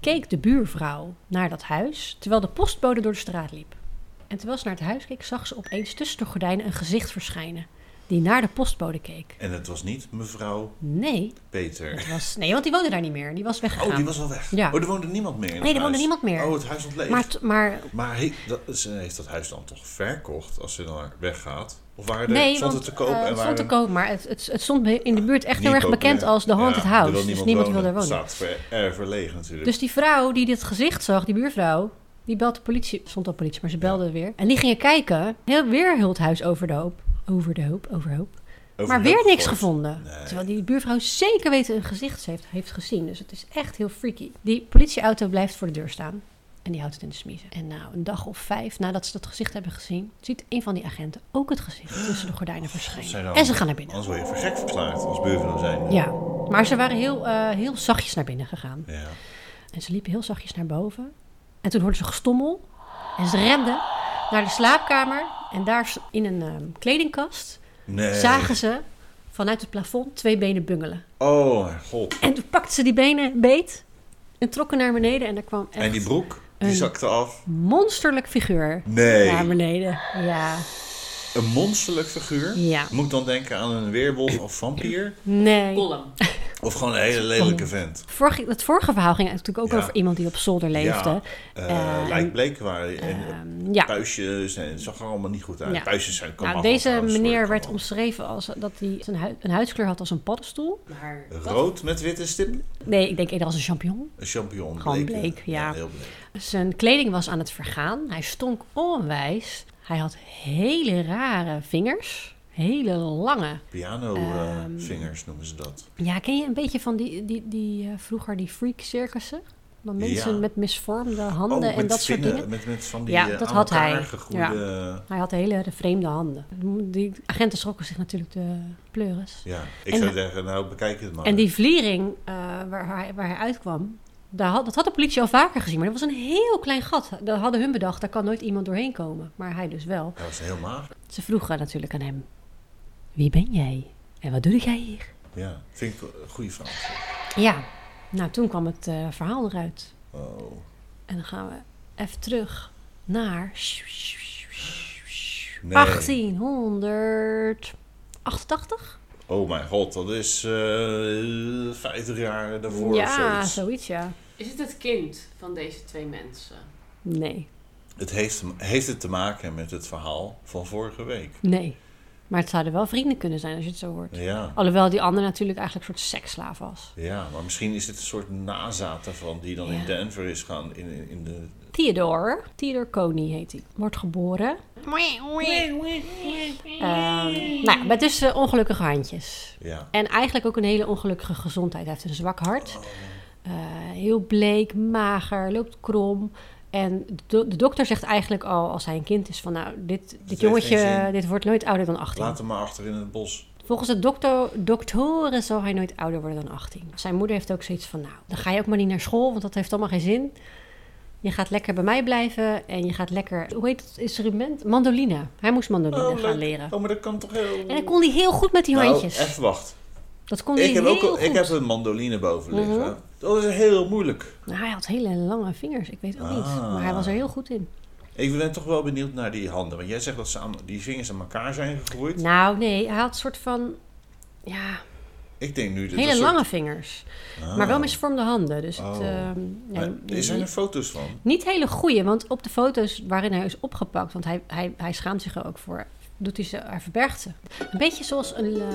keek de buurvrouw naar dat huis... terwijl de postbode door de straat liep. En terwijl ze naar het huis keek, zag ze opeens tussen de gordijnen een gezicht verschijnen... die naar de postbode keek. En het was niet mevrouw Nee, Peter. het was, nee want die woonde daar niet meer. Die was weggegaan. Oh, die was al weg. Ja. Oh, er woonde niemand meer in het Nee, er woonde huis. niemand meer. Oh, het huis ontleed. Maar, t- maar Maar he- dat, ze heeft dat huis dan toch verkocht als ze dan weggaat? Of waren er, nee, stond want het te koop? eh, en het waren stond te koop, maar het, het, het stond in de buurt echt niet heel erg populair. bekend als de Haunted Ja, House. er wil dus niemand wil daar wonen. staat ver, er verlegen natuurlijk. Dus die vrouw die dit gezicht zag, die buurvrouw, Die belt de politie. Stond al politie, maar ze belden weer. En die gingen kijken. Heel, weer heel het huis over de hoop. Over de hoop, overhoop. Over Maar weer hoop niks gevonden. Nee. Terwijl die buurvrouw zeker weten een gezicht heeft, heeft gezien. Dus het is echt heel freaky. Die politieauto blijft voor de deur staan. En die houdt het in de smiezen. En nou, een dag of vijf nadat ze dat gezicht hebben gezien... ziet een van die agenten ook het gezicht tussen de gordijnen verschijnen. Godzijdank. En ze gaan naar binnen. Anders word je voor gek verklaard als buurvrouw zijn. Ja, maar ze waren heel, eh, heel zachtjes naar binnen gegaan. Ja. En ze liepen heel zachtjes naar boven. En toen hoorden ze gestommel. En ze renden naar de slaapkamer. En daar in een ehm, kledingkast Nee. zagen ze vanuit het plafond twee benen bungelen. Oh, god. En toen pakten ze die benen beet en trokken naar beneden. En er kwam echt En die broek, die zakte af. monsterlijk figuur Nee. naar beneden. Ja, Een monsterlijk figuur. ja. Moet ik dan denken aan een weerwolf of vampier? Nee. Of gewoon een hele lelijke vent? Het vorige verhaal ging natuurlijk ook Ja. over iemand die op zolder leefde. Ja, eh Eh, lijkbleek waren. En Ehm, ja. puistjes. En het zag er allemaal niet goed uit. Ja. Puistjes zijn kan Nou, deze meneer werd omschreven als dat hij zijn hui- een huidskleur had als een paddenstoel. Maar wat- Rood met witte stip. Nee, ik denk eerder als een champignon. Een champignon. Gewoon bleek, bleek, ja. heel bleek. Zijn kleding was aan het vergaan. Hij stonk onwijs. Hij had hele rare vingers. Hele lange. Piano eh, Ehm, vingers noemen ze dat. Ja, ken je een beetje van die, die, die eh, vroeger die freak circussen? Dan mensen Ja. met misvormde handen oh, en met dat soort dingen. Met, met van die Ja, eh, dat had hij. gegroeide... Hij had hele vreemde handen. Die agenten schrokken zich natuurlijk de pleuris. Ja, ik En- zou zeggen, nou bekijk het maar. En die vliering waar, hij, waar hij uitkwam, daar had, dat had de politie al vaker gezien. Maar dat was een heel klein gat. Dat hadden hun bedacht, daar kan nooit iemand doorheen komen. Maar hij dus wel. Hij was heel mager. Ze vroegen natuurlijk aan hem, wie ben jij? En wat doe jij hier? Ja, vind ik een goede vraag. Ja, nou toen kwam het eh, verhaal eruit. Oh. En dan gaan we even terug naar Nee. 1888. Oh mijn god, dat is eh 50 jaar daarvoor of ja, zoiets. zoiets ja. Is het het kind van deze twee mensen? Nee, Het heeft, heeft het te maken met het verhaal van vorige week. nee. Maar het zouden wel vrienden kunnen zijn als je het zo hoort. Ja, Alhoewel die ander natuurlijk eigenlijk een soort seksslaaf was. ja, maar misschien is het een soort nazaat ervan die dan in. Denver is gaan in, in de... Theodore, Theodore Coney heet hij. Wordt geboren. Ehm, nou, met dus eh, ongelukkige handjes. Ja. En eigenlijk ook een hele ongelukkige gezondheid. Hij heeft een zwak hart. Eh, heel bleek, mager, loopt krom. En de, do- de dokter zegt eigenlijk al als hij een kind is van... nou, dit, dit jongetje, dit wordt nooit ouder dan 18. Laat hem maar achter in het bos. Volgens de dokter, doktoren zal hij nooit ouder worden dan 18. Zijn moeder heeft ook zoiets van... nou, dan ga je ook maar niet naar school, want dat heeft allemaal geen zin. Je gaat lekker bij mij blijven en je gaat lekker... Hoe heet het instrument? Mandoline. Hij moest mandoline Oh, gaan leren. Oh, maar dat kan toch heel... En dat kon hij heel goed met die Nou, handjes. even wacht. Dat kon hij Ik heb, heel ook, goed. ik heb een mandoline boven liggen. Mhm. Dat is heel moeilijk. Nou, hij had hele lange vingers, ik weet ook niet. Ah. Maar hij was er heel goed in. Ik ben toch wel benieuwd naar die handen. Want jij zegt dat ze aan, die vingers aan elkaar zijn gegroeid. Nou, nee, hij had een soort van... Ja, Ik denk nu dat hele dat soort- lange vingers. Ah. Maar wel misvormde handen. Dus het, Oh. ehm, nee, is er foto's van? Niet hele goede, want op de foto's waarin hij is opgepakt, want hij, hij, hij schaamt zich er ook voor, doet hij ze, hij verbergt ze. Een beetje zoals een, eh,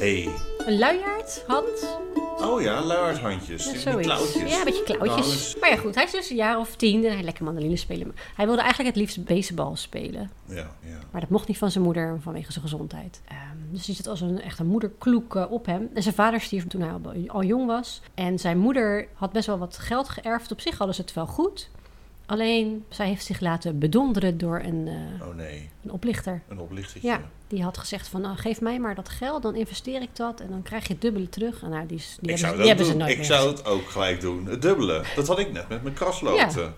Hey. een luiaard hand. Oh ja, luiaardhandjes. Ja, Die, klauwtjes. Ja, een beetje klauwtjes. Nou, dus- Maar ja, goed, hij is dus een jaar of tien en hij lekker mandoline spelen. Hij wilde eigenlijk het liefst baseball spelen. ja, ja. Maar dat mocht niet van zijn moeder vanwege zijn gezondheid. Ehm, dus die zit als een echt een moederkloek eh, op hem. En zijn vader stierf toen hij al, al jong was. En zijn moeder had best wel wat geld geërfd. Op zich hadden ze het wel goed. Alleen, zij heeft zich laten bedonderen door een, eh, Oh nee, een oplichter. een oplichtertje. Ja, die had gezegd van, nou, geef mij maar dat geld, dan investeer ik dat en dan krijg je het dubbele terug. En nou, die, Ik hebben, die hebben ze nooit Ik meer zou het ook gelijk doen. Het dubbele. Dat had ik net met mijn krasloten.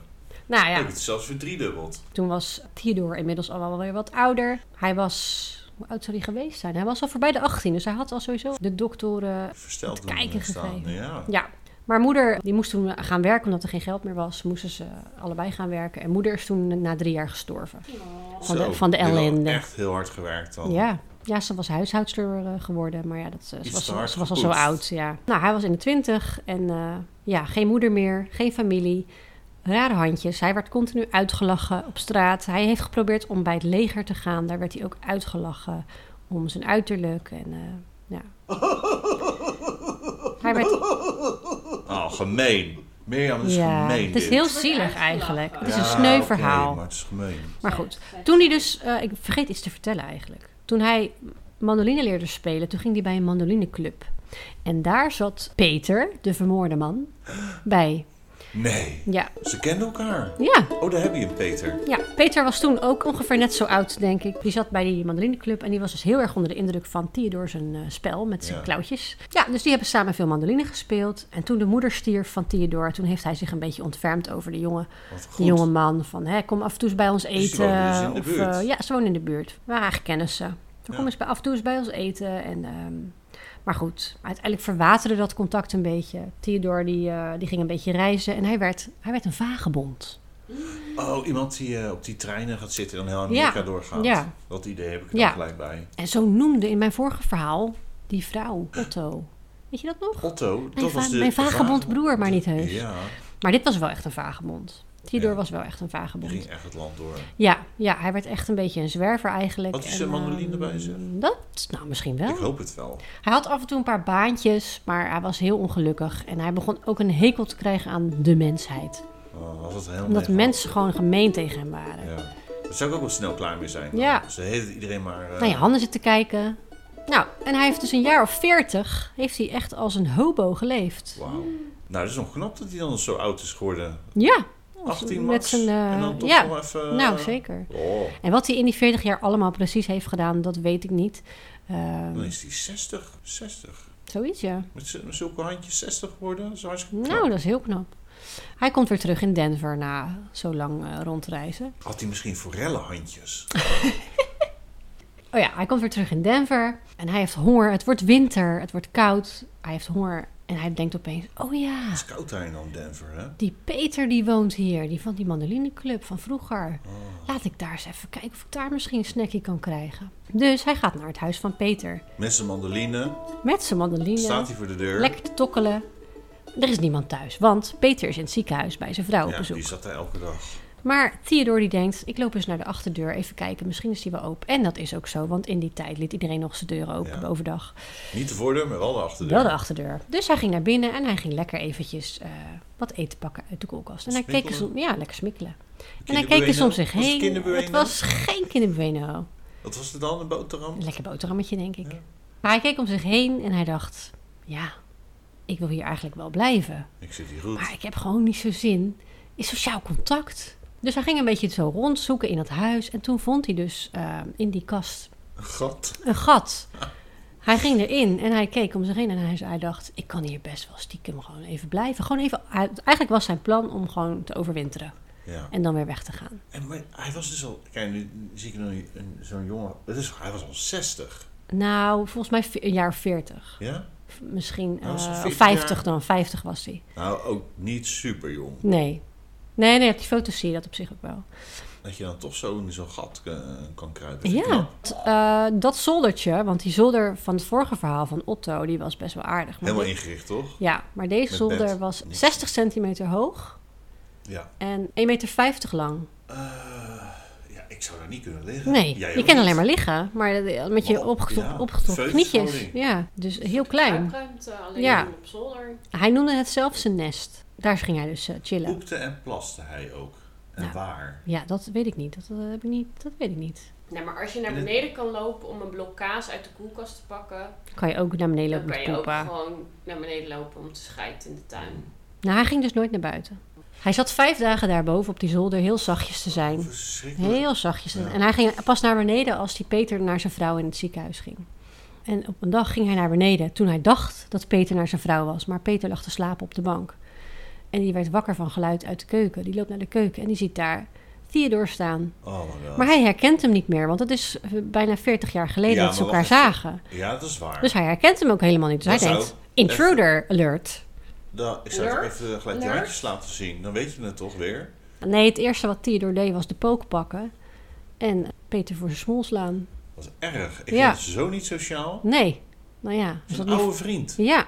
Nou Ik ja, heb het zelfs verdriedubbeld. toen was Theodore inmiddels al wel weer wat ouder. Hij was, hoe oud zou hij geweest zijn? Hij was al voorbij de 18, dus hij had al sowieso de doktoren Versteld kijken gegeven. Ja. Ja, maar moeder die moest toen gaan werken omdat er geen geld meer was. Moesten ze allebei gaan werken. En moeder is toen na drie jaar gestorven. Van de, Zo, van de ellende. echt heel hard gewerkt dan. Ja. ja, ze was huishoudster eh, geworden. Maar ja, dat, eh, ze, was, ze was al zo oud. Ja. Nou, hij was in de twintig. En eh, ja, geen moeder meer. Geen familie. Rare handjes. Hij werd continu uitgelachen op straat. Hij heeft geprobeerd om bij het leger te gaan. Daar werd hij ook uitgelachen om zijn uiterlijk. En eh, ja. Hij werd Oh, gemeen. Mirjam, dat is ja, gemeen het is dit. heel zielig eigenlijk. Het is een sneu verhaal. maar het is gemeen. Maar goed, toen hij dus... eh, ik vergeet iets te vertellen eigenlijk. Toen hij mandoline leerde spelen, toen ging hij bij een mandolineclub. En daar zat Peter, de vermoorde man, bij. Nee, Ja, ze kenden elkaar. ja, Oh, daar heb je een Peter. ja. Peter was toen ook ongeveer net zo oud, denk ik. Die zat bij die mandolineclub en die was dus heel erg onder de indruk van Theodor zijn eh, spel met zijn Ja. klauwtjes. Ja, dus die hebben samen veel mandoline gespeeld. En toen de moeder stierf van Theodor, toen heeft hij zich een beetje ontfermd over de jongen jonge man van, hè, kom af en toe eens bij ons die eten. dus in de of, buurt? eh, ja, ze wonen in de buurt. We waren eigenlijk kennissen. Ja. kom eens bij, af en toe eens bij ons eten. En, ehm, maar goed, uiteindelijk verwaterde dat contact een beetje. Theodor die, eh, die ging een beetje reizen en hij werd, hij werd een vagebond. Oh, iemand die eh, op die treinen gaat zitten en heel Amerika Ja, doorgaat. ja. Dat idee heb ik er Ja. dan gelijk bij. En zo noemde in mijn vorige verhaal die vrouw, Otto. Weet je dat nog? Otto, Mijn, dat was de mijn vagebond vage- broer, maar niet heus. Ja, Maar dit was wel echt een vagebond. Ja. was wel echt een vagebond. ging echt het land door. Ja, ja, hij werd echt een beetje een zwerver eigenlijk. Had hij zijn mandoline ehm, bij zich? Dat, nou misschien wel. Ik hoop het wel. Hij had af en toe een paar baantjes, maar hij was heel ongelukkig. En hij begon ook een hekel te krijgen aan de mensheid. Oh, was het heel Omdat mensen gewoon gemeen tegen hem waren. Ja. Daar zou ik ook wel snel klaar mee zijn. Ja. Ze heet iedereen maar... eh, Naar je handen zitten kijken. Nou, en hij heeft dus een jaar of veertig, heeft hij echt als een hobo geleefd. Wauw. Nou, dat is nog knap dat hij dan zo oud is geworden. Ja. 18 met zijn, eh, en dan toch ja. nog even... Nou, zeker. Oh, En wat hij in die 40 jaar allemaal precies heeft gedaan, dat weet ik niet. Ehm, dan is hij 60. 60. zoiets, ja. Met, zulke handjes 60 geworden. Dat is hartstikke knap. Nou, dat is heel knap. Hij komt weer terug in Denver na zo lang eh, rondreizen. Had hij misschien forellenhandjes? Oh ja, hij komt weer terug in Denver en hij heeft honger. Het wordt winter, het wordt koud. Hij heeft honger en hij denkt opeens: Oh ja, Het is koud daar in dan Denver, hè? die Peter die woont hier, die van die mandolineclub van vroeger. Oh. Laat ik daar eens even kijken of ik daar misschien een snackje kan krijgen. Dus hij gaat naar het huis van Peter Met zijn mandoline. met zijn mandoline, Staat hij voor de deur. lekker te tokkelen. Er is niemand thuis, want Peter is in het ziekenhuis bij zijn vrouw op Ja, bezoek. die zat daar elke dag. Maar Theodor die denkt, ik loop eens naar de achterdeur, even kijken, misschien is die wel open. En dat is ook zo, want in die tijd liet iedereen nog zijn deuren open Ja. overdag. Niet de voordeur, maar wel de achterdeur. Wel de achterdeur. Dus hij ging naar binnen en hij ging lekker eventjes eh, wat eten pakken uit de koelkast. En hij keek eens ja, lekker smikkelen. En hij keek eens om zich het heen. Het was geen kinderbueno. Wat was het dan, een boterham? Een lekker boterhammetje, denk ik. Ja. Maar hij keek om zich heen en hij dacht, ja, ik wil hier eigenlijk wel blijven. Ik zit hier goed. Maar ik heb gewoon niet zo zin in sociaal contact. Dus hij ging een beetje zo rondzoeken in het huis. En toen vond hij dus eh, in die kast Een gat. een gat. Hij ging erin en hij keek om zich heen en hij, hij dacht... ik kan hier best wel stiekem gewoon even blijven. Gewoon even, hij- eigenlijk was zijn plan om gewoon te overwinteren. Ja. En dan weer weg te gaan. En maar hij was dus al... Kijk, nu zie ik nu zo'n jongen... Het is, hij was al 60. Nou, volgens mij een jaar of 40. Ja? Misschien Nou, zo'n eh, 40 of 50 jaar. dan. 50 was hij. Nou, ook niet super jong. Nee. Nee, nee, op die foto's zie je dat op zich ook wel. Dat je dan toch zo in zo'n gat eh, kan kruipen. Ja, eh, dat zoldertje, want die zolder van het vorige verhaal van Otto, die was best wel aardig. Maar Helemaal dit- ingericht, toch? Ja, maar deze Met zolder bed. was Niks. 60 centimeter hoog Ja. en 1,50 meter lang. Eh, ja, ik zou daar niet kunnen liggen. Nee, Jij je kan alleen maar liggen, maar met je Oh, opgetrokken knietjes. Ja, dus heel klein. Alleen Ja. op zolder. Hij noemde het zelf zijn nest. Daar ging hij dus eh, chillen. Poepte en plaste hij ook. En Nou. waar? Ja, dat weet ik niet. Dat, eh, heb ik niet. dat weet ik niet. Nee, maar als je naar beneden kan lopen om een blok kaas uit de koelkast te pakken, Kan je ook naar beneden dan lopen kan je ook gewoon naar beneden lopen om te scheiden in de tuin. Nou, hij ging dus nooit naar buiten. Hij zat vijf dagen daarboven op die zolder heel zachtjes te zijn. Heel zachtjes. Ja. En hij ging pas naar beneden als die Peter naar zijn vrouw in het ziekenhuis ging. En op een dag ging hij naar beneden toen hij dacht dat Peter naar zijn vrouw was. Maar Peter lag te slapen op de bank. En die werd wakker van geluid uit de keuken. Die loopt naar de keuken en die ziet daar Theodor staan. Oh my god. Maar hij herkent hem niet meer, want het is eh, bijna 40 jaar geleden Ja, dat ze elkaar wacht zagen. Ja, dat is waar. Dus hij herkent hem ook helemaal niet. Dus Dat hij denkt, intruder alert. Da- ik zou toch Alert? even gelijk Alert? handjes laten zien. Dan weet je het toch weer. Nee, het eerste wat Theodor deed was de pook pakken. En Peter voor zijn smol slaan. Dat is erg. Ik Ja. vind het zo niet sociaal. Nee, nou ja. Dat is is dat een niet- oude vriend. Ja,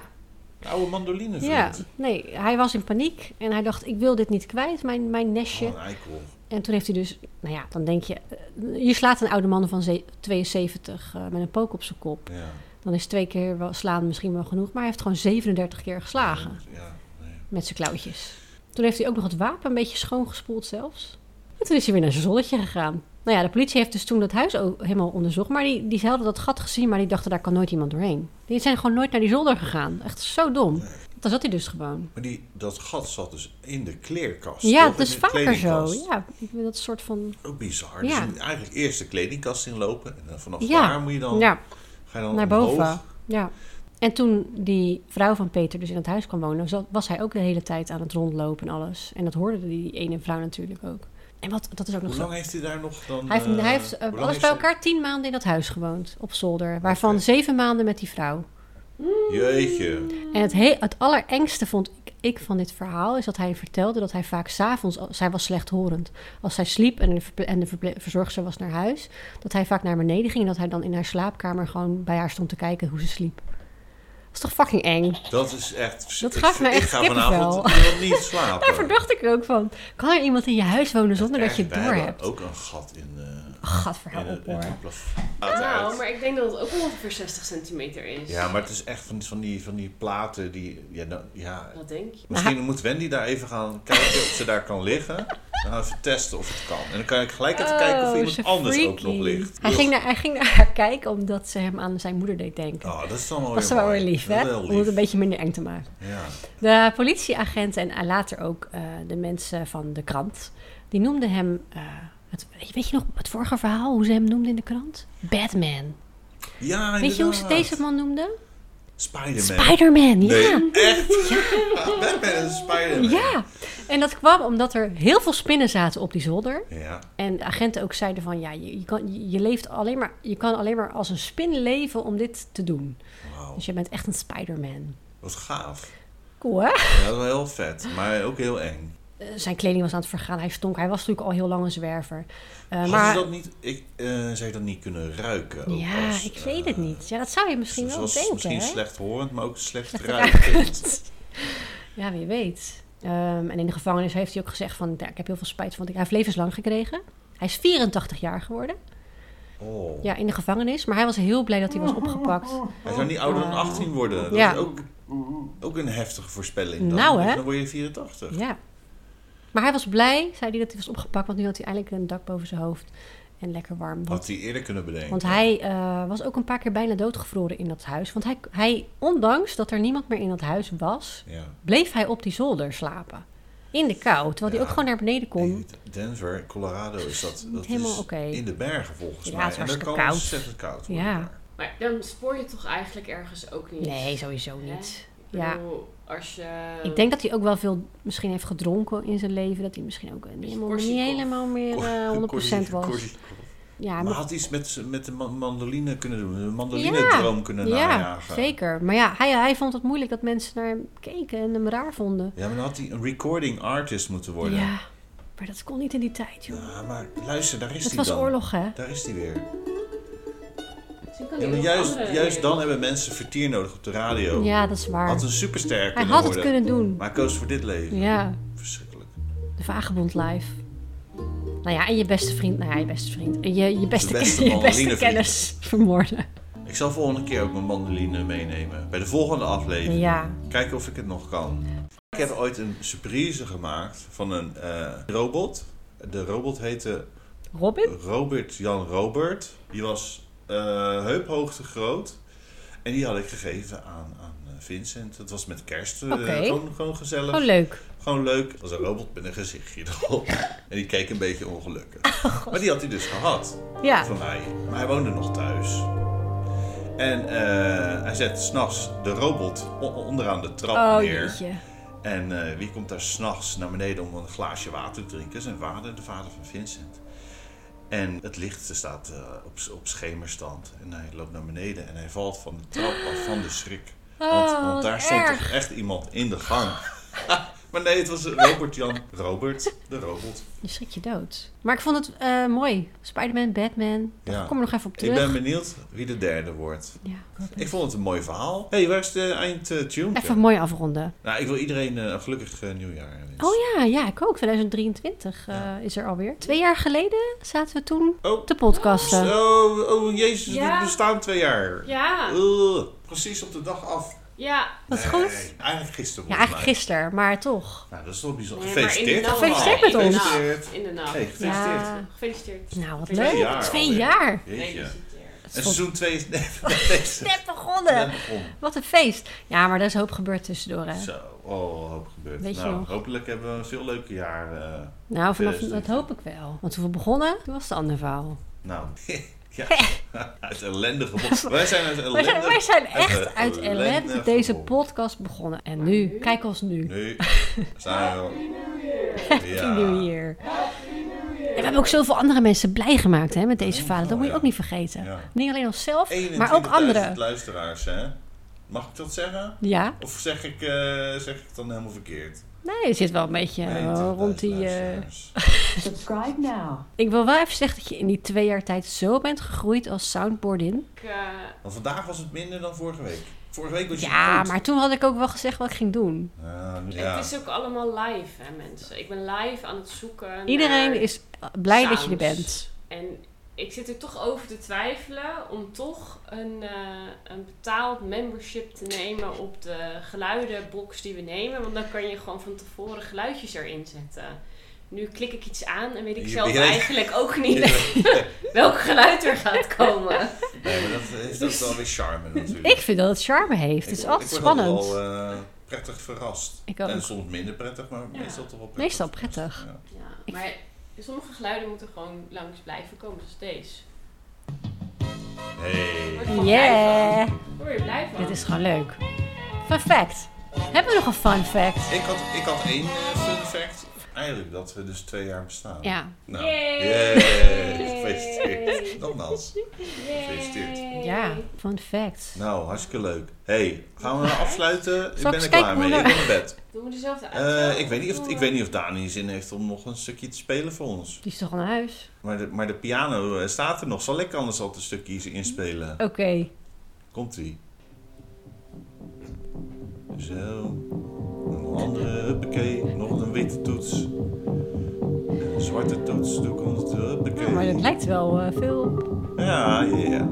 Een oude mandolinevriend. ja, nee, hij was in paniek en hij dacht, ik wil dit niet kwijt, mijn, mijn nestje. Oh, een eikel. En toen heeft hij dus, nou ja, dan denk je, eh, je slaat een oude man van ze- 72 eh, met een pook op zijn kop. Ja. Dan is twee keer wel slaan misschien wel genoeg, maar hij heeft gewoon 37 keer geslagen Ja, nee. met zijn klauwtjes. Toen heeft hij ook nog het wapen een beetje schoongespoeld zelfs. En toen is hij weer naar zijn zonnetje gegaan. Nou ja, de politie heeft dus toen dat huis ook helemaal onderzocht. Maar die, die hadden dat gat gezien, maar die dachten daar kan nooit iemand doorheen. Die zijn gewoon nooit naar die zolder gegaan. Echt zo dom. Daar zat hij dus gewoon. Maar die, dat gat zat dus in de kleerkast. Ja, dat is vaker zo. Ja, ik dat soort van... Ook bizar. Ja. Dus je moet eigenlijk eerst de kledingkast inlopen. En dan vanaf Ja. daar moet je dan, Ja, ga je dan naar omhoog. boven. Ja. En toen die vrouw van Peter dus in het huis kwam wonen, was hij ook de hele tijd aan het rondlopen en alles. En dat hoorde die ene vrouw natuurlijk ook. En wat, dat is ook nog Hoe zo. lang heeft hij daar nog dan... Hij heeft, eh, hij heeft eh, alles bij hij- elkaar tien maanden in dat huis gewoond, op zolder. Waarvan Oké. zeven maanden met die vrouw. Jeetje. En het, he- het allerengste vond ik, ik van dit verhaal is dat hij vertelde dat hij vaak s'avonds, zij was slechthorend, als zij sliep en de, en de verzorgster was naar huis, dat hij vaak naar beneden ging en dat hij dan in haar slaapkamer gewoon bij haar stond te kijken hoe ze sliep. Dat is toch fucking eng? Dat is echt... Dat ik- gaat me ik echt ga kippenvel. vanavond niet slapen. Daar verdacht ik er ook van. Kan er iemand in je huis wonen zonder dat je het door hebt? ook een gat in, eh Oh, gadverhaal in, het, op hoor. Nou, maar ik denk dat het ook ongeveer 60 centimeter is. Ja, maar het is echt van, van, die, van die platen die... Ja, nou, ja, Wat denk je? misschien moet Wendy daar even gaan kijken of ze daar kan liggen. We even testen of het kan. En dan kan ik gelijk even kijken of Oh, iemand anders ook nog ligt. Hij ging, naar, hij ging naar haar kijken omdat ze hem aan zijn moeder deed denken. Oh, dat is dan wel dat wel weer lief, hè? wel Om het een beetje minder eng te maken. Ja. De politieagenten en later ook eh, de mensen van de krant, die noemden hem. eh, het, weet je nog het vorige verhaal, hoe ze hem noemden in de krant? Batman. ja, Weet je hoe ze deze man noemden? Spider-Man. Spider-Man, ja. Nee, echt? Batman is Spider-Man. Ja. En dat kwam omdat er heel veel spinnen zaten op die zolder. Ja. En de agenten ook zeiden van ja, je, je, kan, je, leeft alleen maar, je kan alleen maar als een spin leven om dit te doen. Wauw, Dus je bent echt een Spider-Man. wat gaaf. Cool hè? Ja, dat is wel heel vet, maar ook heel eng. Eh, zijn kleding was aan het vergaan, hij stonk. Hij was natuurlijk al heel lang een zwerver. Eh, Hadden maar dat niet, ik, eh, zou je dat niet kunnen ruiken? ook ja, als, ik weet het niet. Ja, dat zou je misschien wel denken. misschien hè? slechthorend, maar ook slecht Slecht ruikend. Ja, wie weet. Ehm, en in de gevangenis heeft hij ook gezegd van... Ja, ik heb heel veel spijt van... Hij heeft levenslang gekregen. Hij is 84 jaar geworden. Oh. Ja, in de gevangenis. Maar hij was heel blij dat hij was opgepakt. Hij zou niet ouder dan 18 worden. Dat Ja. is ook, ook een heftige voorspelling. Dan. Nou, hè? Dan word je 84. Ja. Maar hij was blij, zei hij, dat hij was opgepakt. Want nu had hij eindelijk een dak boven zijn hoofd. En lekker warm. Want, Had hij eerder kunnen bedenken. want hij eh, was ook een paar keer bijna doodgevroren in dat huis. Want hij, hij, ondanks dat er niemand meer in dat huis was... Ja. bleef hij op die zolder slapen. In de kou. Terwijl hij ook gewoon naar beneden kon. Denver, Colorado is dat, dat helemaal is oké. in de bergen volgens Ja, mij. het en kan koud. ontzettend koud worden. Ja. Maar dan spoor je toch eigenlijk ergens ook niet? Nee, sowieso niet. Ik Ja. bedoel, als je... Ik denk dat hij ook wel veel misschien heeft gedronken in zijn leven. Dat hij misschien ook niet helemaal, niet helemaal meer eh, 100% Korsi- was. Ja, Maar maar, had iets met, met de ma- mandoline kunnen doen. Een mandoline-droom kunnen ja najagen. zeker. Maar ja, hij, hij vond het moeilijk dat mensen naar hem keken en hem raar vonden. Ja, maar dan had hij een recording artist moeten worden. Ja, maar dat kon niet in die tijd, joh. Ja, maar luister, daar is het hij was dan. oorlog, hè? Daar is hij weer. Ja, maar juist, juist dan hebben mensen vertier nodig op de radio. Ja, dat is waar. Had een superster Hij had het worden. kunnen doen. Maar hij koos voor dit leven. Ja, Verschrikkelijk. de vagebond live. Nou ja, en je beste vriend, nou ja, je beste vriend. Je, je beste, beste ken- je beste kennis vermoorden. Ik zal volgende keer ook mijn mandoline meenemen. Bij de volgende aflevering. Ja. Kijken of ik het nog kan. Ik heb ooit een surprise gemaakt van een eh, robot. De robot heette Robin? Robert Jan Robert. Die was eh, heuphoogte groot. En die had ik gegeven aan, aan eh, Vincent. Het was met kerst. eh, gewoon, gewoon gezellig. Gewoon leuk. Gewoon leuk. Het was een robot met een gezichtje erop. en die keek een beetje ongelukkig. maar die had hij dus gehad. Ja. Van mij. Maar hij woonde nog thuis. En hij zet s'nachts de robot onderaan de trap Oh, neer. jeetje. En wie komt daar s'nachts naar beneden om een glaasje water te drinken? Zijn vader, de vader van Vincent. En het licht staat eh, op, op schemerstand. En hij loopt naar beneden en hij valt van de trap af van de schrik. Want, Oh, want daar stond erg. toch echt iemand in de gang. Maar nee, het was Robert Jan Robert, de robot. Je schrik je dood. Maar ik vond het eh, mooi. Spider-Man, Batman. Daar Ja. kom er nog even op Ik terug. ben benieuwd wie de derde wordt. Ja, Ik vond het een mooi verhaal. Hé, hey, waar is de eindtune? even mooi afronden. Nou, ik wil iedereen eh, een gelukkig eh, nieuwjaar wensen. Oh ja, ja, ik ook. 2023 eh, is er alweer. Twee jaar geleden zaten we toen Oh, te podcasten. oh, oh jezus, Ja. we bestaan twee jaar. Ja. Ugh, precies op de dag af Ja. Dat is Nee, goed. Eigenlijk gisteren. Ja, eigenlijk gisteren, maar toch. Nou, dat is toch bijzonder. Nee, Gefeliciteerd. Gefeliciteerd met ons. Gefeliciteerd. In de nacht. Hey, gefeliciteerd. Ja. Gefeliciteerd. Nou, wat Twee leuk. jaar Twee jaar. Gefeliciteerd. En seizoen 2 is net net Net begonnen. begonnen. Wat een feest. Ja, maar er is een hoop gebeurd tussendoor, hè? Zo, oh, hoop gebeurd. Weet je nou, nog? hopelijk hebben we een veel leuke jaar. eh, Nou, vanaf, 2020. dat hoop ik wel. Want toen we begonnen, toen was het ander verhaal. nou, ja, uit ellende geboren. Wij zijn uit Wij ellende. zijn, wij zijn echt uit uit ellende ellende deze podcast begonnen. En nu, kijk ons nu. Nu zijn we... Happy New Year. En we hebben ook zoveel andere mensen blij gemaakt hè, met deze verhalen. Dat moet je ook niet vergeten. Ja. Niet alleen onszelf, maar ook 21.000 anderen. luisteraars, hè? Mag ik dat zeggen? Ja, Of zeg ik, eh, zeg ik het dan helemaal verkeerd? Nee, je zit wel een beetje eh, 21.000 rond die... eh. Subscribe now. Ik wil wel even zeggen dat je in die twee jaar tijd zo bent gegroeid als soundboardin. Ik, eh, Want vandaag was het minder dan vorige week. Vorige week was je Ja, goed. maar toen had ik ook wel gezegd wat ik ging doen. Ja. Het is ook allemaal live, hè, mensen. Ik ben live aan het zoeken. Iedereen naar is blij dat je er bent. En ik zit er toch over te twijfelen om toch een, eh, een betaald membership te nemen op de geluidenbox die we nemen. Want dan kan je gewoon van tevoren geluidjes erin zetten. Nu klik ik iets aan en weet ik Je- zelf eigenlijk ook niet welk geluid er gaat komen. Nee, maar dat is dat wel weer charme natuurlijk. Ik vind dat het charme heeft. Het is Ik- altijd spannend. wel eh, prettig verrast. Ik ook. En soms minder prettig, maar Ja. meestal toch wel prettig. Meestal prettig. Ja. Ja, maar sommige geluiden moeten gewoon langs blijven komen, zoals deze. Daar word Hey. Yeah! word je blij van. Dit is gewoon leuk. Fun fact. Hebben we nog een fun fact? Ik had, ik had één eh, fun fact. Eigenlijk dat we dus twee jaar bestaan. Ja. Nou, Yay! yay. Gefeliciteerd. Nogmaals. Gefeliciteerd. Ja, fun fact. Nou, hartstikke leuk. hey, gaan we nou afsluiten? Ik ben er klaar mee. Ik ben naar bed. Doen we dezelfde Eh, ik, weet niet of, ik weet niet of Dani zin heeft om nog een stukje te spelen voor ons. Die is toch al naar huis? Maar de, maar de piano eh, staat er nog. Zal ik anders al een stukje inspelen? Oké. Komt-ie. Zo. Een andere, huppakee. Nog een witte toets. En een zwarte toets. Doe ik onder de huppakee. Ja, maar dat lijkt wel eh, veel op. Ja, ja, ja.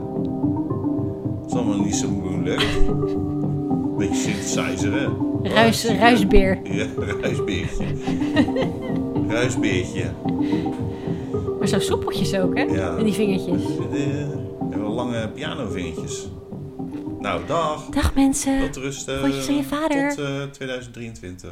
Het is allemaal niet zo moeilijk. Beetje synthesizer, hè? Ruis, ruisbeer. Ja, ruisbeertje. ruisbeertje. Maar zo soepeltjes ook, hè? Ja. In die vingertjes. Eh, En wel lange pianovingertjes. Nou, dag. Dag mensen. Tot rusten. Groetjes aan je vader. Tot eh, 2023.